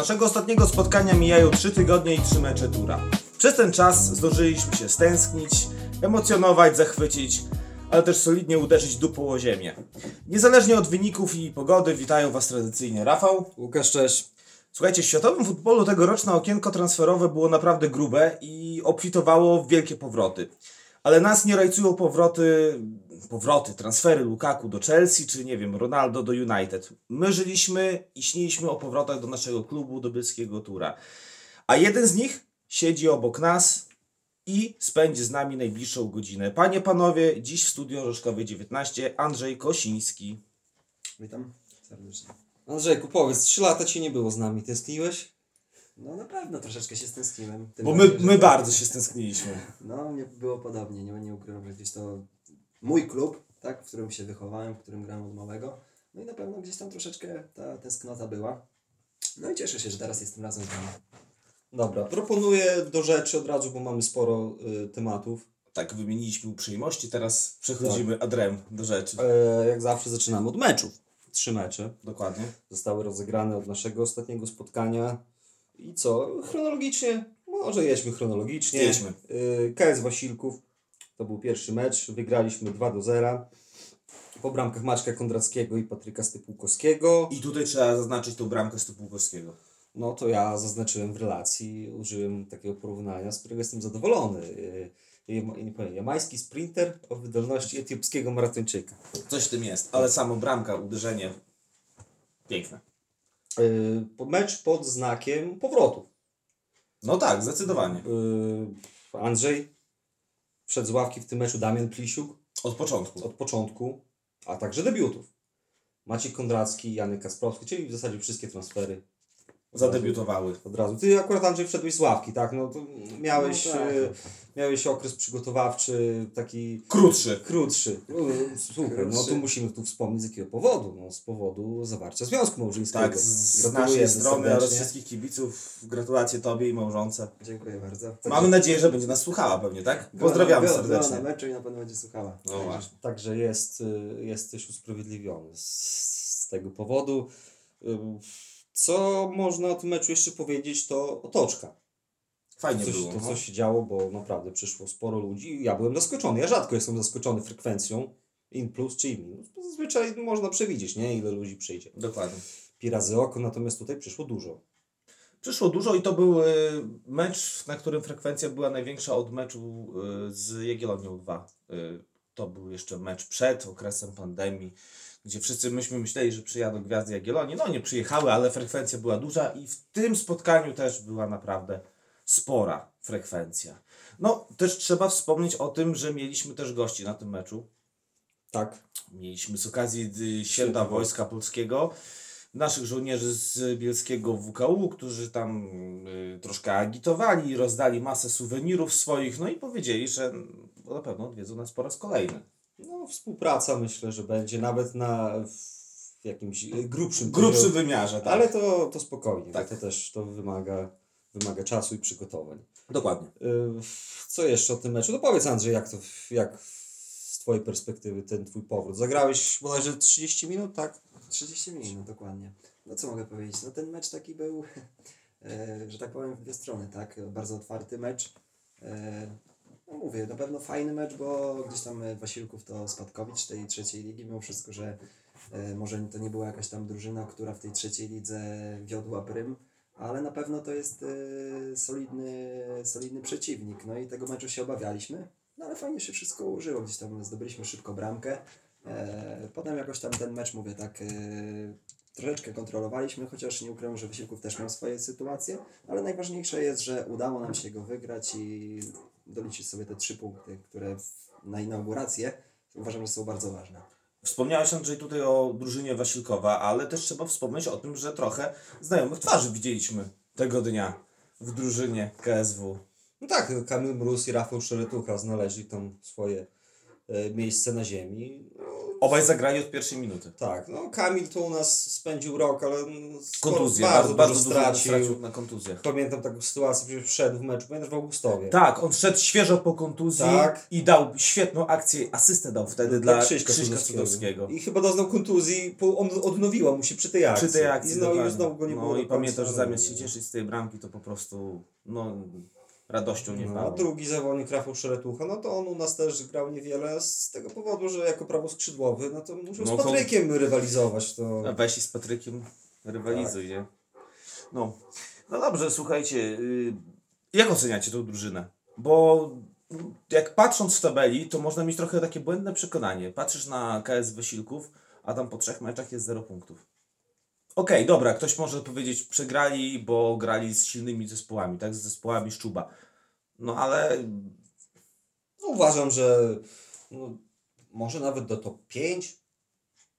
naszego ostatniego spotkania mijają 3 tygodnie i 3 mecze tura. Przez ten czas zdążyliśmy się stęsknić, emocjonować, zachwycić, ale też solidnie uderzyć dupą o ziemię. Niezależnie od wyników i pogody, witają Was tradycyjnie Rafał. Łukasz, cześć. Słuchajcie, w światowym futbolu tegoroczne okienko transferowe było naprawdę grube i obfitowało w wielkie powroty. Ale nas nie rajcują powroty, powroty, transfery Lukaku do Chelsea, czy nie wiem, Ronaldo do United. My żyliśmy i śniliśmy o powrotach do naszego klubu, do Byskiego Tura. A jeden z nich siedzi obok nas i spędzi z nami najbliższą godzinę. Panie, panowie, dziś w studio Rzeszkowie 19 Andrzej Kosiński. Witam serdecznie. Andrzejku, powiedz, trzy lata Cię nie było z nami, tęskniłeś? No na pewno troszeczkę się stęskniłem. Bo my, bardziej, my że- bardzo się stęskniliśmy. No, mnie było podobnie, nie, nie ukrywam, że gdzieś to mój klub, tak, w którym się wychowałem, w którym grałem od małego. No i na pewno gdzieś tam troszeczkę ta tęsknota była. No i cieszę się, że teraz jestem razem z wami. Dobra, proponuję do rzeczy od razu, bo mamy sporo y, tematów. Tak, wymieniliśmy uprzejmości, teraz przechodzimy adrem do rzeczy. E, jak zawsze zaczynamy od meczów. Trzy mecze Dokładnie. zostały rozegrane od naszego ostatniego spotkania. I co? Chronologicznie? Może jedźmy chronologicznie. Jedźmy. Y, KS Wasilków. To był pierwszy mecz. Wygraliśmy 2 do 0. Po bramkach Maćka Kondrackiego i Patryka Stypułkowskiego. I tutaj trzeba zaznaczyć tą bramkę Stypułkowskiego. No to ja zaznaczyłem w relacji, użyłem takiego porównania, z którego jestem zadowolony. Yy, yy, nie powiem, jamański sprinter o wydolności etiopskiego maratończyka. Coś w tym jest, ale samo bramka, uderzenie. Piękne. Mecz pod znakiem powrotu. No tak, zdecydowanie. Andrzej wszedł z ławki w tym meczu Damian Plisiuk Od początku. od początku, a także debiutów. Maciej Kondracki, Janek Kasprowski, czyli w zasadzie wszystkie transfery Zadebiutowały. od razu. Ty akurat Andrzej wszedłeś z ławki, tak? No to miałeś, No tak. yy, miałeś okres przygotowawczy taki Krótszy. Krótszy. No, Słuchaj, no Krótszy. tu musimy tu wspomnieć z jakiego powodu. No, z powodu zawarcia związku małżeńskiego. Tak, z, naszej strony oraz serdecznie. wszystkich kibiców. Gratulacje Tobie i małżonce. Dziękuję bardzo. Mamy nadzieję, że będzie nas słuchała pewnie, tak? Pozdrawiamy na, była, była na serdecznie. meczu i na pewno będzie słuchała. No właśnie. Także jest, y, jesteś usprawiedliwiony z, z tego powodu. Co można o tym meczu jeszcze powiedzieć, to otoczka. Fajnie Coś, było. to, no. co się działo, bo naprawdę przyszło sporo ludzi. Ja byłem zaskoczony. Ja rzadko jestem zaskoczony frekwencją. In plus czy in minus. Zazwyczaj można przewidzieć, nie? Ile ludzi przyjdzie. Dokładnie. Pi razy oko, natomiast tutaj przyszło dużo. Przyszło dużo i to był y, mecz, na którym frekwencja była największa od meczu y, z Jagiellonią 2. Y, to był jeszcze mecz przed okresem pandemii, gdzie wszyscy myśmy myśleli, że przyjadą gwiazdy Jagiellonii. No nie przyjechały, ale frekwencja była duża i w tym spotkaniu też była naprawdę spora frekwencja. No też trzeba wspomnieć o tym, że mieliśmy też gości na tym meczu. Tak. Mieliśmy z okazji y, Święta Wojska Polskiego naszych żołnierzy z bielskiego WKU, którzy tam y, troszkę agitowali, rozdali masę suwenirów swoich, no i powiedzieli, że na pewno odwiedzą nas po raz kolejny. No, współpraca myślę, że będzie nawet na w jakimś y, grubszym Grubszy poziomie. wymiarze, tak. Ale to, to spokojnie, Tak. to też to wymaga, wymaga czasu i przygotowań. Dokładnie. Y, Co jeszcze o tym meczu? No powiedz Andrzej, jak to, jak z Twojej perspektywy ten Twój powrót? Zagrałeś bodajże 30 minut, tak? 30 minut, dokładnie. No co mogę powiedzieć? No ten mecz taki był, e, że tak powiem, w dwie strony, tak? Bardzo otwarty mecz. No mówię, na pewno fajny mecz, bo gdzieś tam e, Wasilków to spadkowicz tej trzeciej ligi, mimo wszystko, że e, może to nie była jakaś tam drużyna, która w tej trzeciej lidze wiodła prym, ale na pewno to jest e, solidny, solidny przeciwnik. No i tego meczu się obawialiśmy, no ale fajnie się wszystko ułożyło, gdzieś tam zdobyliśmy szybko bramkę. Potem jakoś tam ten mecz, mówię tak, troszeczkę kontrolowaliśmy, chociaż nie ukrywam, że Wysiłków też miał swoje sytuacje, ale najważniejsze jest, że udało nam się go wygrać i doliczyć sobie te trzy punkty, które na inaugurację uważam, że są bardzo ważne. Wspomniałeś Andrzej tutaj o drużynie Wasilkowa, ale też trzeba wspomnieć o tym, że trochę znajomych twarzy widzieliśmy tego dnia w drużynie KSW. No tak, Kamil Mróz i Rafał Szeretucha znaleźli tam swoje e, miejsce na ziemi. No, Obaj zagrali od pierwszej minuty. Tak, no Kamil to u nas spędził rok, ale sporo- Kontuzje, bardzo, bardzo, dużo stracił. stracił na kontuzjach. Pamiętam taką sytuację, przecież wszedł w mecz, pamiętasz w Augustowie. Tak, on szedł świeżo po kontuzji Tak. i dał świetną akcję, asystę dał wtedy dla Krzyśka, Cudowskiego. I chyba doznał kontuzji, po, on odnowiła mu się przy tej akcji. Przy tej akcji, I znowu, znowu go nie było No i pamiętasz, że zamiast się cieszyć z tej bramki, to po prostu, no, radością nie No, a pało. drugi zawodnik, Rafał Szeretucha, no to on u nas też grał niewiele z tego powodu, że jako prawoskrzydłowy, no to musiał No z to- Patrykiem rywalizować. To... A weź i z Patrykiem rywalizuj, Tak. nie? No. no dobrze, słuchajcie, y, jak oceniacie tą drużynę? Bo jak patrząc w tabeli, to można mieć trochę takie błędne przekonanie. Patrzysz na KS Wysiłków, a tam po trzech meczach jest 0 punktów. Okej, dobra, ktoś może powiedzieć, przegrali, bo grali z silnymi zespołami, tak? Z zespołami Szczuba. No ale No, uważam, że no, może nawet do top 5.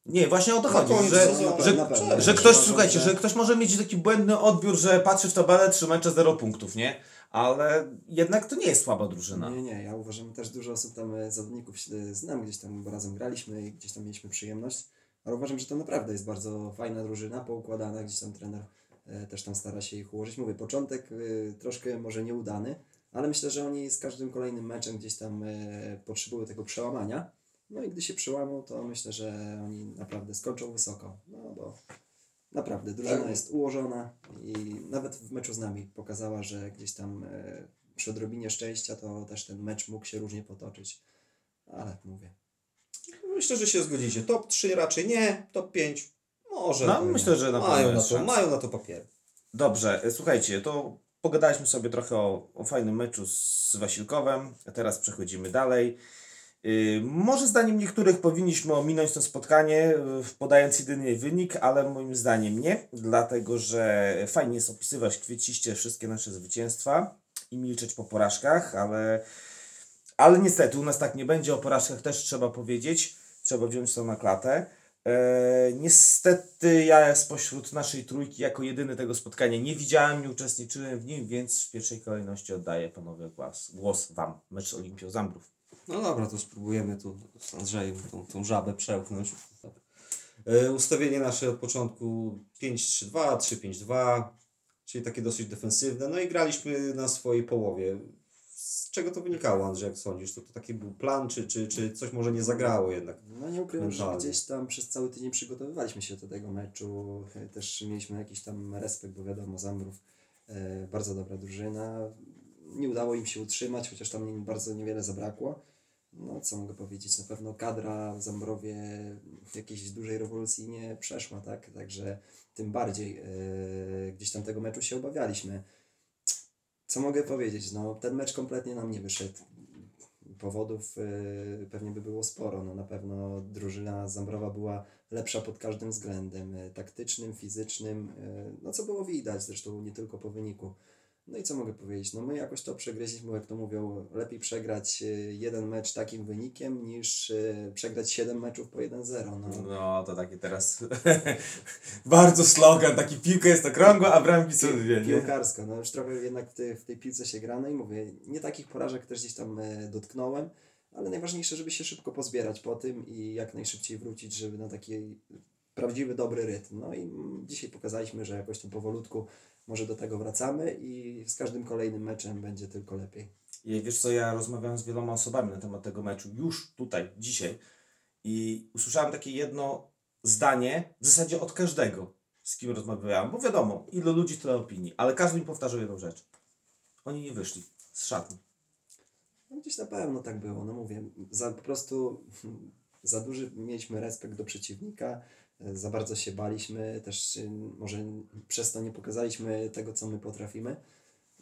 nie, właśnie o to chodzi, że, że, pewno. Że ktoś, słuchajcie, że- ktoś może mieć taki błędny odbiór, że patrzy w tabelę, trzy mecze, zero punktów, nie? Ale jednak to nie jest słaba drużyna. Nie, nie, ja uważam, że też dużo osób tam, e, zawodników się znam, gdzieś tam razem graliśmy i gdzieś tam mieliśmy przyjemność, ale uważam, że to naprawdę jest bardzo fajna drużyna, poukładana, gdzieś tam trener e, też tam stara się ich ułożyć. Mówię, początek e, troszkę może nieudany, ale myślę, że oni z każdym kolejnym meczem gdzieś tam e, potrzebują tego przełamania. No i gdy się przełamą, to myślę, że oni naprawdę skończą wysoko. No bo naprawdę drużyna Tak. jest ułożona i nawet w meczu z nami pokazała, że gdzieś tam przy odrobinie szczęścia to też ten mecz mógł się różnie potoczyć. Ale mówię. Myślę, że się zgodzicie. Top 3 raczej nie, top 5 może. No, myślę, że na pewno mają, na to, mają na to papier. Dobrze, e, słuchajcie, to pogadaliśmy sobie trochę o, o fajnym meczu z Wasilkowem, a teraz przechodzimy dalej. Yy, może zdaniem niektórych powinniśmy ominąć to spotkanie, yy, podając jedyny wynik, ale moim zdaniem nie, dlatego że fajnie jest opisywać kwieciście wszystkie nasze zwycięstwa i milczeć po porażkach, ale, ale niestety u nas tak nie będzie, o porażkach też trzeba powiedzieć, trzeba wziąć to na klatę. E, niestety ja spośród naszej trójki jako jedyny tego spotkania nie widziałem, nie uczestniczyłem w nim, więc w pierwszej kolejności oddaję panowie głos, głos Wam, mecz Olimpio Zambrów. No dobra, to spróbujemy tu z Andrzejem tą, tą żabę przełknąć. E, ustawienie nasze od początku 5-3-2, 3-5-2, czyli takie dosyć defensywne. No i graliśmy na swojej połowie. Z czego to wynikało, Andrzej, jak sądzisz? To, to taki był plan, czy, czy, czy coś może nie zagrało jednak? No nie ukrywam, że Mentalnie. gdzieś tam przez cały tydzień przygotowywaliśmy się do tego meczu. E, Też mieliśmy jakiś tam respekt, bo wiadomo, Zambrów e, bardzo dobra drużyna. Nie udało im się utrzymać, chociaż tam im bardzo niewiele zabrakło. No co mogę powiedzieć, na pewno kadra w Zambrowie jakiejś dużej rewolucji nie przeszła, tak? Także tym bardziej e, gdzieś tam tego meczu się obawialiśmy. Co mogę powiedzieć? No, ten mecz kompletnie nam nie wyszedł. Powodów y, pewnie by było sporo. No, na pewno drużyna Zambrowa była lepsza pod każdym względem y, taktycznym, fizycznym, y, no co było widać zresztą nie tylko po wyniku. No i co mogę powiedzieć? No my jakoś to przegryźliśmy, jak to mówią, lepiej przegrać y, jeden mecz takim wynikiem niż y, przegrać 7 meczów po 1-0. No. No to taki teraz bardzo slogan, taki piłka jest okrągła, a bramki są dwie? Piłkarsko, no już trochę jednak w tej, w tej piłce się gra, no i mówię, nie takich porażek też gdzieś tam e, dotknąłem, ale najważniejsze, żeby się szybko pozbierać po tym i jak najszybciej wrócić, żeby na taki prawdziwy, dobry rytm. No i dzisiaj pokazaliśmy, że jakoś tam powolutku może do tego wracamy i z każdym kolejnym meczem będzie tylko lepiej. I wiesz co, ja rozmawiałem z wieloma osobami na temat tego meczu już tutaj, dzisiaj i usłyszałem takie jedno zdanie, w zasadzie od każdego, z kim rozmawiałem, bo wiadomo, ile ludzi, tyle opinii, ale każdy mi powtarzał jedną rzecz. Oni nie wyszli z szatni. No gdzieś na pewno tak było, no mówię, za, po prostu za duży mieliśmy respekt do przeciwnika, za bardzo się baliśmy, też e, może przez to nie pokazaliśmy tego, co my potrafimy.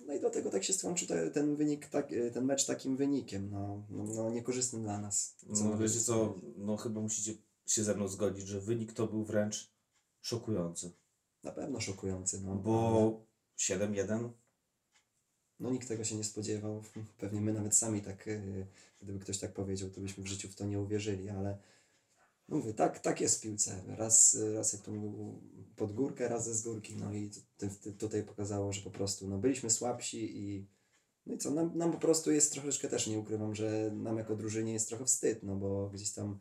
No i dlatego tak się skończył te, ten wynik, tak, e, ten mecz takim wynikiem, no, no, no niekorzystnym dla nas. Co No wiecie co, no chyba musicie się ze mną zgodzić, że wynik to był wręcz szokujący, Na pewno szokujący, no. bo 7-1 No nikt tego się nie spodziewał. Pewnie my nawet sami tak, yy, gdyby ktoś tak powiedział, to byśmy w życiu w to nie uwierzyli, ale mówię, tak, tak jest w piłce. Raz, raz jak to mówił, pod górkę, raz ze z górki. No i tutaj pokazało, że po prostu no, byliśmy słabsi i no i co, nam, nam po prostu jest troszeczkę też, nie ukrywam, że nam jako drużynie jest trochę wstyd, no bo gdzieś tam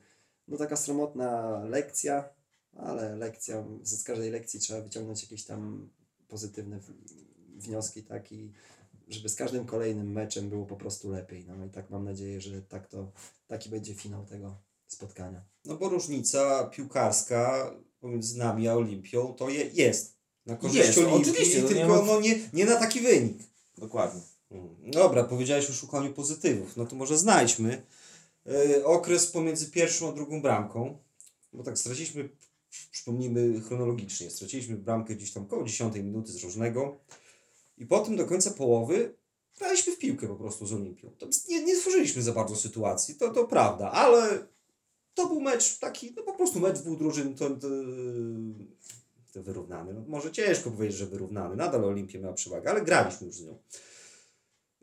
no taka sromotna lekcja, ale lekcja, z każdej lekcji trzeba wyciągnąć jakieś tam pozytywne wnioski, tak, i żeby z każdym kolejnym meczem było po prostu lepiej. No i tak mam nadzieję, że tak to, taki będzie finał tego spotkania. No bo różnica piłkarska pomiędzy nami a Olimpią to je, jest. Na korzyść Jest, Olimpii, oczywiście, no nie tylko ma- no nie, nie na taki wynik. Dokładnie. Mm. Dobra, powiedziałeś o szukaniu pozytywów. No to może znajdźmy yy, okres pomiędzy pierwszą a drugą bramką. Bo tak straciliśmy, przypomnijmy chronologicznie, straciliśmy bramkę gdzieś tam koło 10 minuty z różnego. I potem do końca połowy graliśmy w piłkę po prostu z Olimpią. To nie, nie tworzyliśmy za bardzo sytuacji, to, to prawda, ale to był mecz taki, no po prostu mecz dwóch drużyn, to, to, to wyrównany. No, może ciężko powiedzieć, że wyrównany. Nadal Olimpia miała przewagę, ale graliśmy już z nią.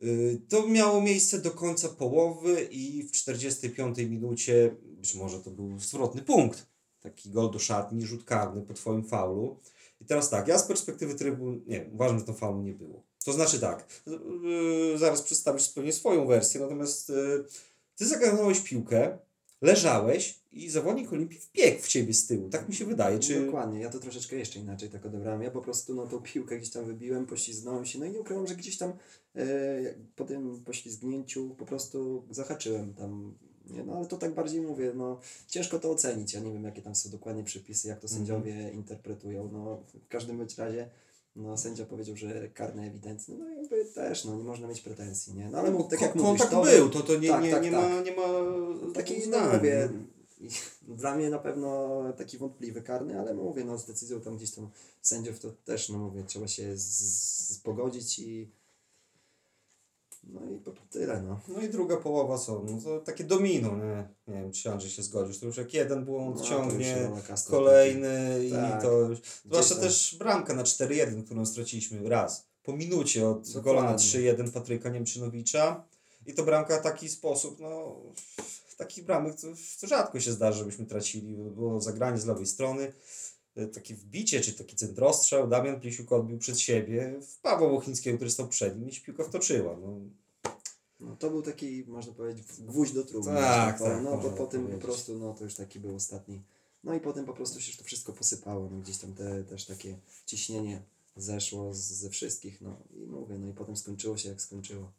Y, To miało miejsce do końca połowy i w 45 minucie, być może to był zwrotny punkt, taki gol do szatni, rzut karny po Twoim faulu. I teraz tak, ja z perspektywy trybu, nie, uważam, że to faulu nie było. To znaczy tak, yy, zaraz przedstawisz zupełnie swoją wersję, natomiast yy, Ty zagarnąłeś piłkę, leżałeś i zawodnik Olimpii wbiegł w Ciebie z tyłu, tak mi się wydaje. Czy... Dokładnie, ja to troszeczkę jeszcze inaczej tak odebrałem. Ja po prostu no, tą piłkę gdzieś tam wybiłem, poślizgnąłem się, no i nie ukrywam, że gdzieś tam e, po tym poślizgnięciu po prostu zahaczyłem tam. Nie, no ale to tak bardziej mówię, no ciężko to ocenić. Ja nie wiem, jakie tam są dokładnie przepisy, jak to sędziowie interpretują. No w każdym bądź razie no, sędzia powiedział, że karny ewidentny, no jakby też, no nie można mieć pretensji, nie? No ale bo mów, tak jak ko- mówisz, kontakt to był, to, to nie, tak, nie, tak, nie, tak. Ma, nie ma Taki, no mówię, nie? dla mnie na pewno taki wątpliwy karny, ale mówię, no z decyzją tam gdzieś tam sędziów to też, no mówię, trzeba się z, z, pogodzić i no i po tyle, no. No i druga połowa co? No to takie domino, nie? Nie wiem, czy Andrzej się zgodzisz. To już jak jeden błąd No, ciągnie, kolejny Tak. i to już... Zwłaszcza też bramka na 4-1, którą straciliśmy raz. Po minucie od Dokładnie. gola na 3-1 Patryka Niemczynowicza. I to bramka w taki sposób, no... Takich bramek to, to rzadko się zdarza, żebyśmy tracili. Było zagranie z lewej strony. Takie wbicie, czy taki centrostrzał. Damian Plisiuk odbił przed siebie. W Pawła Łochińskiego, który stał przed nim i się piłka wtoczyła. No, No, to był taki, można powiedzieć, gwóźdź do trumny. Tak, tak tak. No po, można po tym po prostu, no to już taki był ostatni. No i potem po prostu się to wszystko posypało, no gdzieś tam te, też takie ciśnienie zeszło z, ze wszystkich, no i mówię, no i potem skończyło się jak skończyło.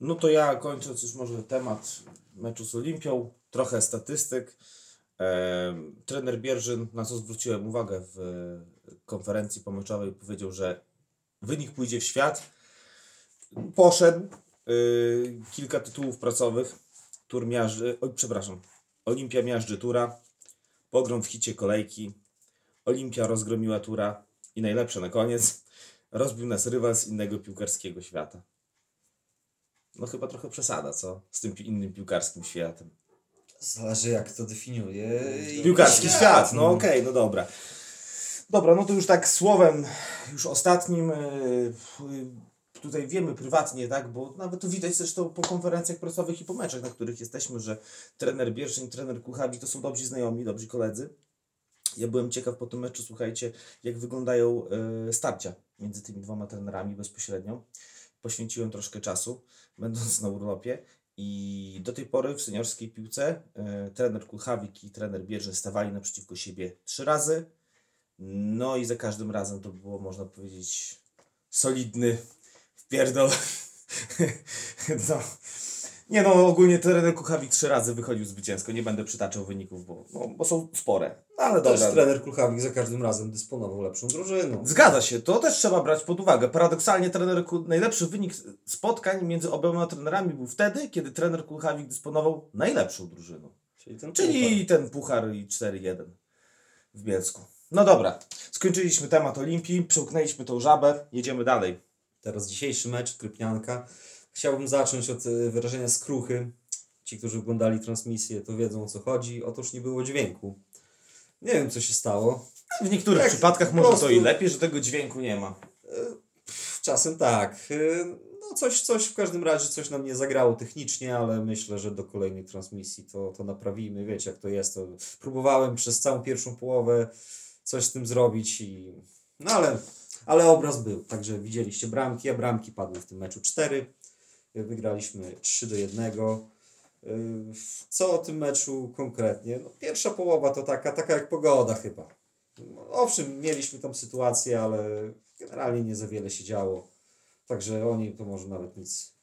No to ja kończąc już może temat meczu z Olimpią, trochę statystyk. Trener Bierzyn, na co zwróciłem uwagę w e, konferencji pomeczowej, powiedział, że wynik pójdzie w świat. Poszedł. y, kilka tytułów pracowych. Tur miażdży, oj, przepraszam, Olimpia miażdży Tura, pogrom w hicie kolejki, Olimpia rozgromiła Tura i najlepsze na koniec, rozbił nas rywal z innego piłkarskiego świata. No chyba trochę przesada, co? Z tym innym piłkarskim światem. Zależy jak to definiuje. Piłkarski świat, no okej, no dobra. Dobra, no to już tak słowem, już ostatnim, yy, yy, tutaj wiemy prywatnie, tak, bo nawet to widać zresztą po konferencjach prasowych i po meczach, na których jesteśmy, że trener Bierzyn, trener Kuchabi to są dobrzy znajomi, dobrzy koledzy. Ja byłem ciekaw po tym meczu, słuchajcie, jak wyglądają yy, starcia między tymi dwoma trenerami bezpośrednio. Poświęciłem troszkę czasu, będąc na urlopie i do tej pory w seniorskiej piłce e, trener Kulchawik i trener Bierzyn stawali naprzeciwko siebie trzy razy. No i za każdym razem to było, można powiedzieć, solidny wpierdol. no. Nie no, ogólnie trener Kuchawik trzy razy wychodził zwycięsko. Nie będę przytaczał wyników, bo, no, bo są spore. No, ale Też dobra. trener Kulchawik za każdym razem dysponował lepszą drużyną. Zgadza się, to też trzeba brać pod uwagę. Paradoksalnie trener, Ku- najlepszy wynik spotkań między oboma trenerami był wtedy, kiedy trener Kulchawik dysponował najlepszą drużyną. Czyli ten Czyli ten puchar i 4-1 w Bielsku. No dobra, skończyliśmy temat Olimpii, przełknęliśmy tą żabę, jedziemy dalej. Teraz dzisiejszy mecz, Krypnianka. Chciałbym zacząć od e, wyrażenia skruchy. Ci, którzy oglądali transmisję, to wiedzą o co chodzi. Otóż nie było dźwięku. Nie wiem, co się stało. W niektórych Jak przypadkach może to prostu- i lepiej, że tego dźwięku nie ma. Czasem tak. E, No coś, coś w każdym razie coś nam nie zagrało technicznie, ale myślę, że do kolejnej transmisji to, to naprawimy. Wiecie, jak to jest. To próbowałem przez całą pierwszą połowę coś z tym zrobić i... No ale, ale obraz był. Także widzieliście bramki, a bramki padły w tym meczu 4. Wygraliśmy 3 do 1. Yy, Co o tym meczu konkretnie? No, pierwsza połowa to taka, taka jak pogoda chyba. Owszem, mieliśmy tam sytuację, ale generalnie nie za wiele się działo. Także oni to może nawet nic.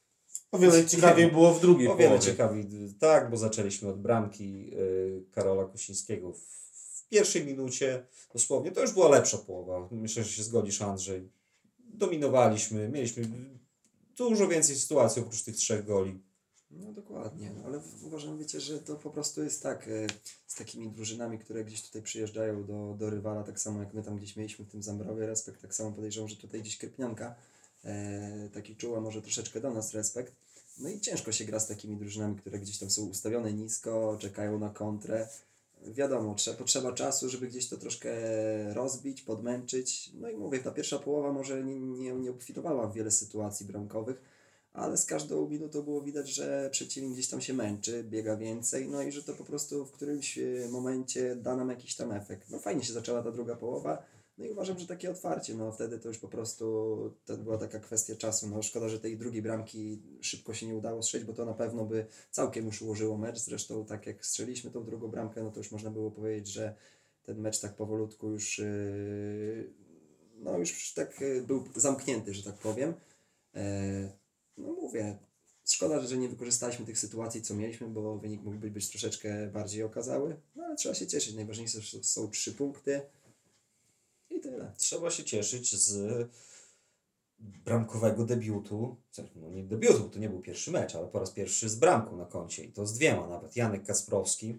O wiele ciekawiej było w drugiej O wiele połowie. ciekawiej, tak, bo zaczęliśmy od bramki yy, Karola Kosińskiego w, w pierwszej minucie. Dosłownie to już była lepsza połowa. Myślę, że się zgodzisz, Andrzej. Dominowaliśmy, mieliśmy dużo więcej sytuacji oprócz tych trzech goli. No dokładnie, no, ale uważam, wiecie, że to po prostu jest tak e, z takimi drużynami, które gdzieś tutaj przyjeżdżają do, do rywala, tak samo jak my tam gdzieś mieliśmy w tym Zambrowie respekt, tak samo podejrzewam, że tutaj gdzieś Krypnianka e, taki czuła może troszeczkę do nas respekt. No i ciężko się gra z takimi drużynami, które gdzieś tam są ustawione nisko, czekają na kontrę. Wiadomo, trzeba, potrzeba czasu, żeby gdzieś to troszkę rozbić, podmęczyć. No i mówię, ta pierwsza połowa może nie, nie, nie obfitowała w wiele sytuacji bramkowych, ale z każdą minutą było widać, że przeciwnik gdzieś tam się męczy, biega więcej, no i że to po prostu w którymś e, momencie da nam jakiś tam efekt. No fajnie się zaczęła ta druga połowa, no i uważam, że takie otwarcie, no wtedy to już po prostu to była taka kwestia czasu. No szkoda, że tej drugiej bramki szybko się nie udało strzelić, bo to na pewno by całkiem już ułożyło mecz. Zresztą tak jak strzeliśmy tą drugą bramkę, no to już można było powiedzieć, że ten mecz tak powolutku już yy, no już tak yy, był zamknięty, że tak powiem. E, No mówię, szkoda, że nie wykorzystaliśmy tych sytuacji, co mieliśmy, bo wynik mógłby być troszeczkę bardziej okazały. No ale trzeba się cieszyć. Najważniejsze są- są trzy punkty. I tyle. Trzeba się cieszyć z bramkowego debiutu. No nie debiutu, to nie był pierwszy mecz, ale po raz pierwszy z bramką na koncie i to z dwiema nawet. Janek Kacprowski.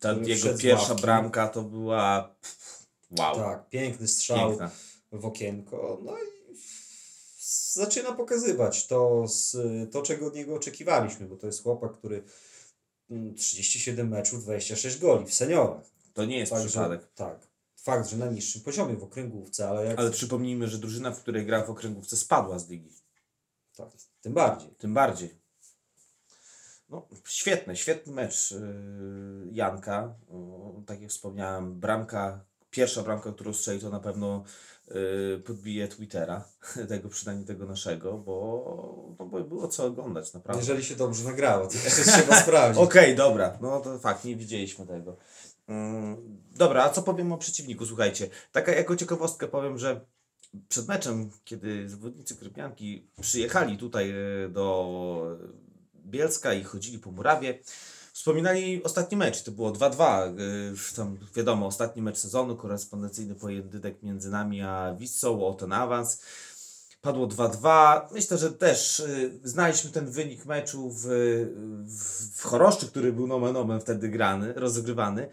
Ta jego pierwsza ławki. bramka to była wow, Tak, piękny strzał piękna. w okienko. No i zaczyna pokazywać to, z, to, czego od niego oczekiwaliśmy, bo to jest chłopak, który mm, 37 meczów, 26 goli w seniorach. To nie jest Także- przypadek. Tak. Fakt, że na niższym poziomie w okręgówce, ale jak. Ale przypomnijmy, że drużyna, w której gra w okręgówce spadła z ligi. tak, tym bardziej. Tym bardziej. No, świetny, świetny mecz yy, Janka. Tak jak wspomniałem, bramka, pierwsza bramka, którą strzelił, to na pewno yy, podbije Twittera, tego przynajmniej tego naszego, bo, no, bo było co oglądać, naprawdę. Jeżeli się dobrze nagrało, to jeszcze trzeba sprawdzić. Okej, dobra, no to fakt, nie widzieliśmy tego. Mm, dobra, a co powiem o przeciwniku? Słuchajcie, taka jako ciekawostkę powiem, że przed meczem, kiedy zawodnicy Krypianki przyjechali tutaj e, do Bielska i chodzili po murawie, wspominali ostatni mecz, to było 2-2, e, tam wiadomo, ostatni mecz sezonu, korespondencyjny pojedynek między nami a Wissą o ten awans. Padło 2-2. Myślę, że też y, znaliśmy ten wynik meczu w, w, w Choroszczy, który był nomen omen wtedy grany, rozegrywany.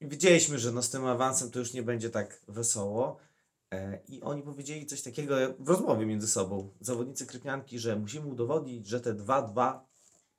I wiedzieliśmy, że no z tym awansem to już nie będzie tak wesoło. E, I oni powiedzieli coś takiego w rozmowie między sobą, zawodnicy Krypianki, że musimy udowodnić, że te 2-2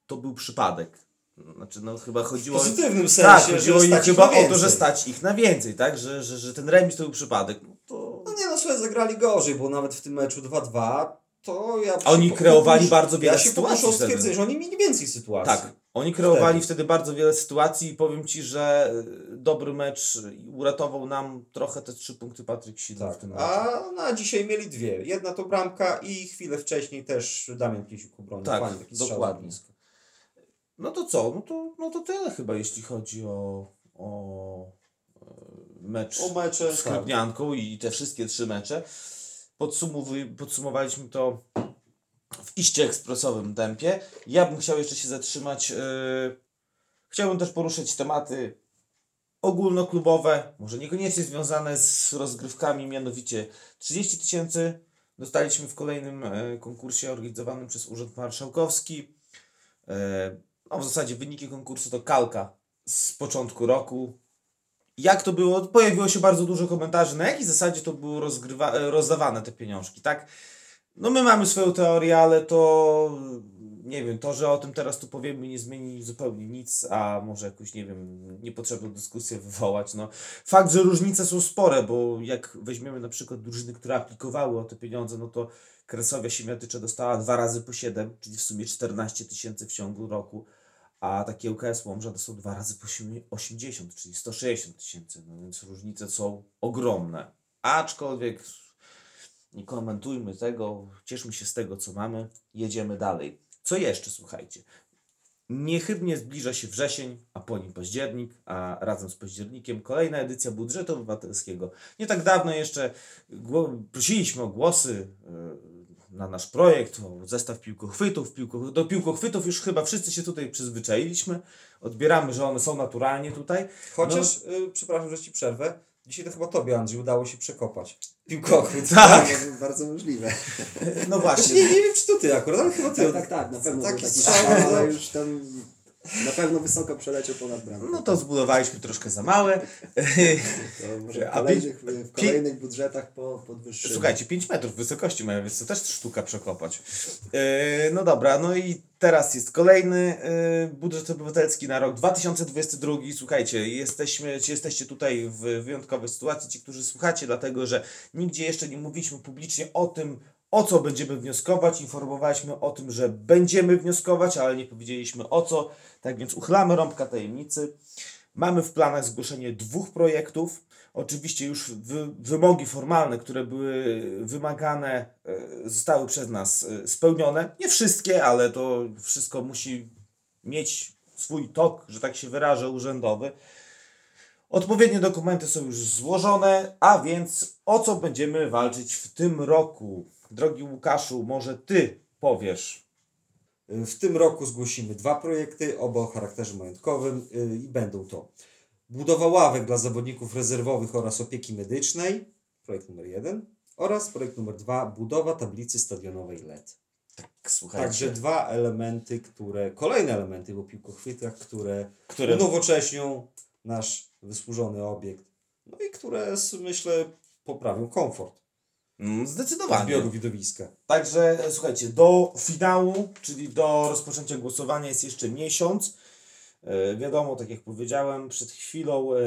to był przypadek. Znaczy, no chyba W chodziło... pozytywnym sensie, tak, chodziło im chyba o to, że stać ich na więcej, tak? Że, że, że ten remis to był przypadek. No to... No nie no, słuchaj, zagrali gorzej, bo nawet w tym meczu 2-2 to ja... Oni się kreowali bardzo wiele Ja się sytuacji pokuszę o stwierdzenie, że oni mieli więcej sytuacji. Tak, oni kreowali Wtedy. wtedy. bardzo wiele sytuacji i powiem Ci, że y, dobry mecz uratował nam trochę te trzy punkty Patryk Sidor w Tak, tym meczu. a na dzisiaj mieli dwie. Jedna to bramka i chwilę wcześniej też Damian Kiesiuk obronił. Tak, Fajny dokładnie. No to co? No to, no to tyle chyba, jeśli chodzi o, o e, mecz O mecze, z tak. Krybnianką i te wszystkie trzy mecze. Podsumowaliśmy to w iście ekspresowym tempie. Ja bym chciał jeszcze się zatrzymać. Yy, chciałbym też poruszyć tematy ogólnoklubowe, może niekoniecznie związane z rozgrywkami, mianowicie 30 tysięcy dostaliśmy w kolejnym e, konkursie organizowanym przez Urząd Marszałkowski. E, no w zasadzie wyniki konkursu to kalka z początku roku. Jak to było? Pojawiło się bardzo dużo komentarzy, na jakiej zasadzie to było rozgrywa- e, rozdawane te pieniążki, tak? No my mamy swoją teorię, ale to nie wiem, to, że o tym teraz tu powiemy nie zmieni zupełnie nic, a może jakąś, nie wiem, niepotrzebną dyskusję wywołać. No, fakt, że różnice są spore, bo jak weźmiemy na przykład drużyny, które aplikowały o te pieniądze, no to Kresowia Siemiatycze dostała dwa razy po 7, czyli w sumie 14 tysięcy w ciągu roku, a taki ŁKS Łomża dostał dwa razy po osiem- 80, czyli 160 tysięcy, no więc różnice są ogromne. Aczkolwiek nie komentujmy tego, cieszmy się z tego, co mamy, jedziemy dalej. Co jeszcze, słuchajcie? Niechybnie zbliża się wrzesień, a po nim październik, a razem z październikiem kolejna edycja budżetu obywatelskiego. Nie tak dawno jeszcze prosiliśmy o głosy e, na nasz projekt, o zestaw piłkochwytów. Piłko, do piłkochwytów już chyba wszyscy się tutaj przyzwyczailiśmy. Odbieramy, że one są naturalnie tutaj. Chociaż, No. y, przepraszam, że ci przerwę, dzisiaj to chyba tobie, Andrzej, udało się przekopać piłkochwyt. Tak. Bardzo- Bardzo możliwe. No Właśnie, nie, nie wiem, czy to ty akurat, ale chyba ty. Tak, tak, tak, na pewno Taki taki strzał, strzał, no. ale już tam na pewno wysoko przeleciał ponad bramkę. No to zbudowaliśmy troszkę za małe. To może w kolejnych, w kolejnych budżetach po, podwyższymy. Słuchajcie, 5 metrów wysokości mają, więc to też sztuka przekopać. E, no dobra, no i teraz jest kolejny e, budżet obywatelski na rok 2022. Słuchajcie, jesteśmy, ci jesteście tutaj w wyjątkowej sytuacji, ci, którzy słuchacie, dlatego że nigdzie jeszcze nie mówiliśmy publicznie o tym, o co będziemy wnioskować. Informowaliśmy o tym, że będziemy wnioskować, ale nie powiedzieliśmy o co. Tak więc uchlamy rąbka tajemnicy. Mamy w planach zgłoszenie dwóch projektów. Oczywiście już wy, wymogi formalne, które były wymagane, e, zostały przez nas e, spełnione. Nie wszystkie, ale to wszystko musi mieć swój tok, że tak się wyrażę, urzędowy. Odpowiednie dokumenty są już złożone, a więc o co będziemy walczyć w tym roku? Drogi Łukaszu, może ty powiesz. W tym roku zgłosimy dwa projekty, oba o charakterze majątkowym y, i będą to budowa ławek dla zawodników rezerwowych oraz opieki medycznej, projekt numer jeden, oraz projekt numer dwa, budowa tablicy stadionowej LED. Słuchajcie, Także dwa elementy, które, kolejne elementy po piłkochwytach, które, które unowocześnią nasz wysłużony obiekt, no i które myślę poprawią komfort zdecydowanie. odbioru widowiska. Także e, słuchajcie, do finału, czyli do rozpoczęcia głosowania jest jeszcze miesiąc. E, wiadomo, tak jak powiedziałem przed chwilą, e,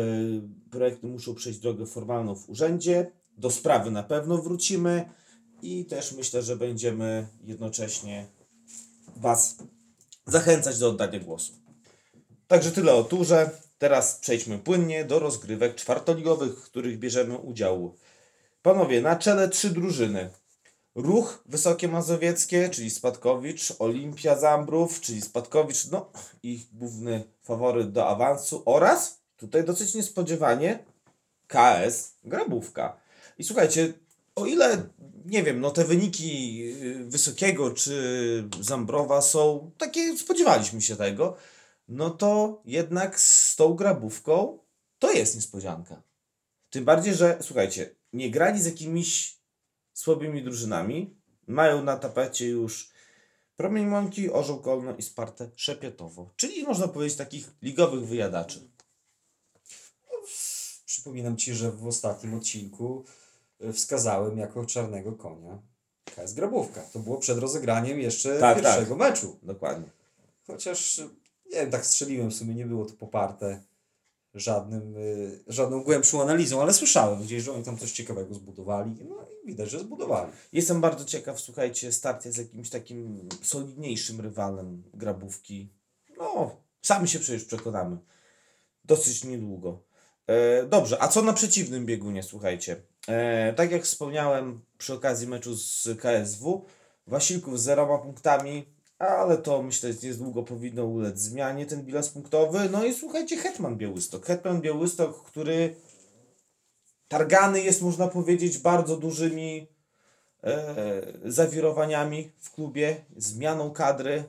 projekty muszą przejść drogę formalną w urzędzie. Do sprawy na pewno wrócimy i też myślę, że będziemy jednocześnie Was zachęcać do oddania głosu. Także tyle o turze. Teraz przejdźmy płynnie do rozgrywek czwartoligowych, w których bierzemy udział. Panowie, na czele trzy drużyny. Ruch Wysokie Mazowieckie, czyli Spadkowicz, Olimpia Zambrów, czyli Spadkowicz, no ich główny faworyt do awansu oraz, tutaj dosyć niespodziewanie, KS Grabówka. I słuchajcie, o ile, nie wiem, no te wyniki y, Wysokiego czy Zambrowa są takie, spodziewaliśmy się tego, no to jednak z tą Grabówką to jest niespodzianka. Tym bardziej, że słuchajcie, nie grali z jakimiś słabymi drużynami. Mają na tapecie już Promień Mąki, Orzeł Kolno i Spartę Szepietowo. Czyli można powiedzieć takich ligowych wyjadaczy. Przypominam Ci, że w ostatnim odcinku y, wskazałem jako czarnego konia KS Grabówka. To było przed rozegraniem jeszcze Tak, pierwszego meczu. Dokładnie. Chociaż, y, nie wiem, tak strzeliłem, w sumie nie było to poparte żadnym, y, żadną głębszą analizą, ale słyszałem gdzieś, że oni tam coś ciekawego zbudowali. No i widać, że zbudowali. Jestem bardzo ciekaw, słuchajcie, starcie z jakimś takim solidniejszym rywalem Grabówki. No, sami się przecież przekonamy. Dosyć niedługo. E, dobrze, a co na przeciwnym biegunie, słuchajcie? E, tak jak wspomniałem przy okazji meczu z KSW, Wasilków z zeroma punktami, ale to myślę, że niedługo powinno ulec zmianie ten bilans punktowy. No i słuchajcie, Hetman Białystok. Hetman Białystok, który targany jest, można powiedzieć, bardzo dużymi e, zawirowaniami w klubie, zmianą kadry.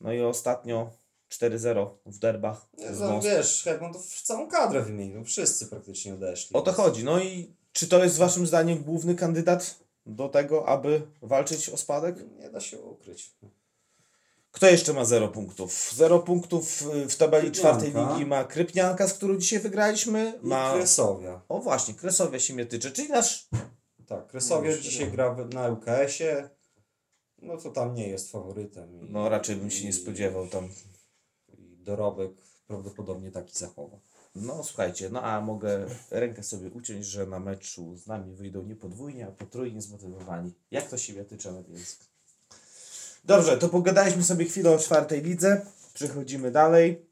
No i ostatnio 4-0 w derbach. Nie, no, wiesz, Hetman to w całą kadrę wymienił. Wszyscy praktycznie odeszli. O to chodzi. No i czy to jest waszym zdaniem główny kandydat do tego, aby walczyć o spadek? Nie da się ukryć. Kto jeszcze ma 0 punktów? 0 punktów y, w tabeli Krypnianka. czwartej ligi ma Krypnianka, z którą dzisiaj wygraliśmy. I Ma... Kresowia. O właśnie, Kresowia się mnie tyczy, czyli nasz... Tak, Kresowia No, dzisiaj gra na UKS-ie. No to tam nie jest faworytem. I, No raczej bym się nie i- spodziewał tam. I dorobek prawdopodobnie taki zachowa. No słuchajcie, no a mogę rękę sobie uciąć, że na meczu z nami wyjdą nie podwójnie, a potrójnie zmotywowani. Jak to siebie tyczy na Bielsku. Dobrze, to pogadaliśmy sobie chwilę o czwartej lidze. Przechodzimy dalej.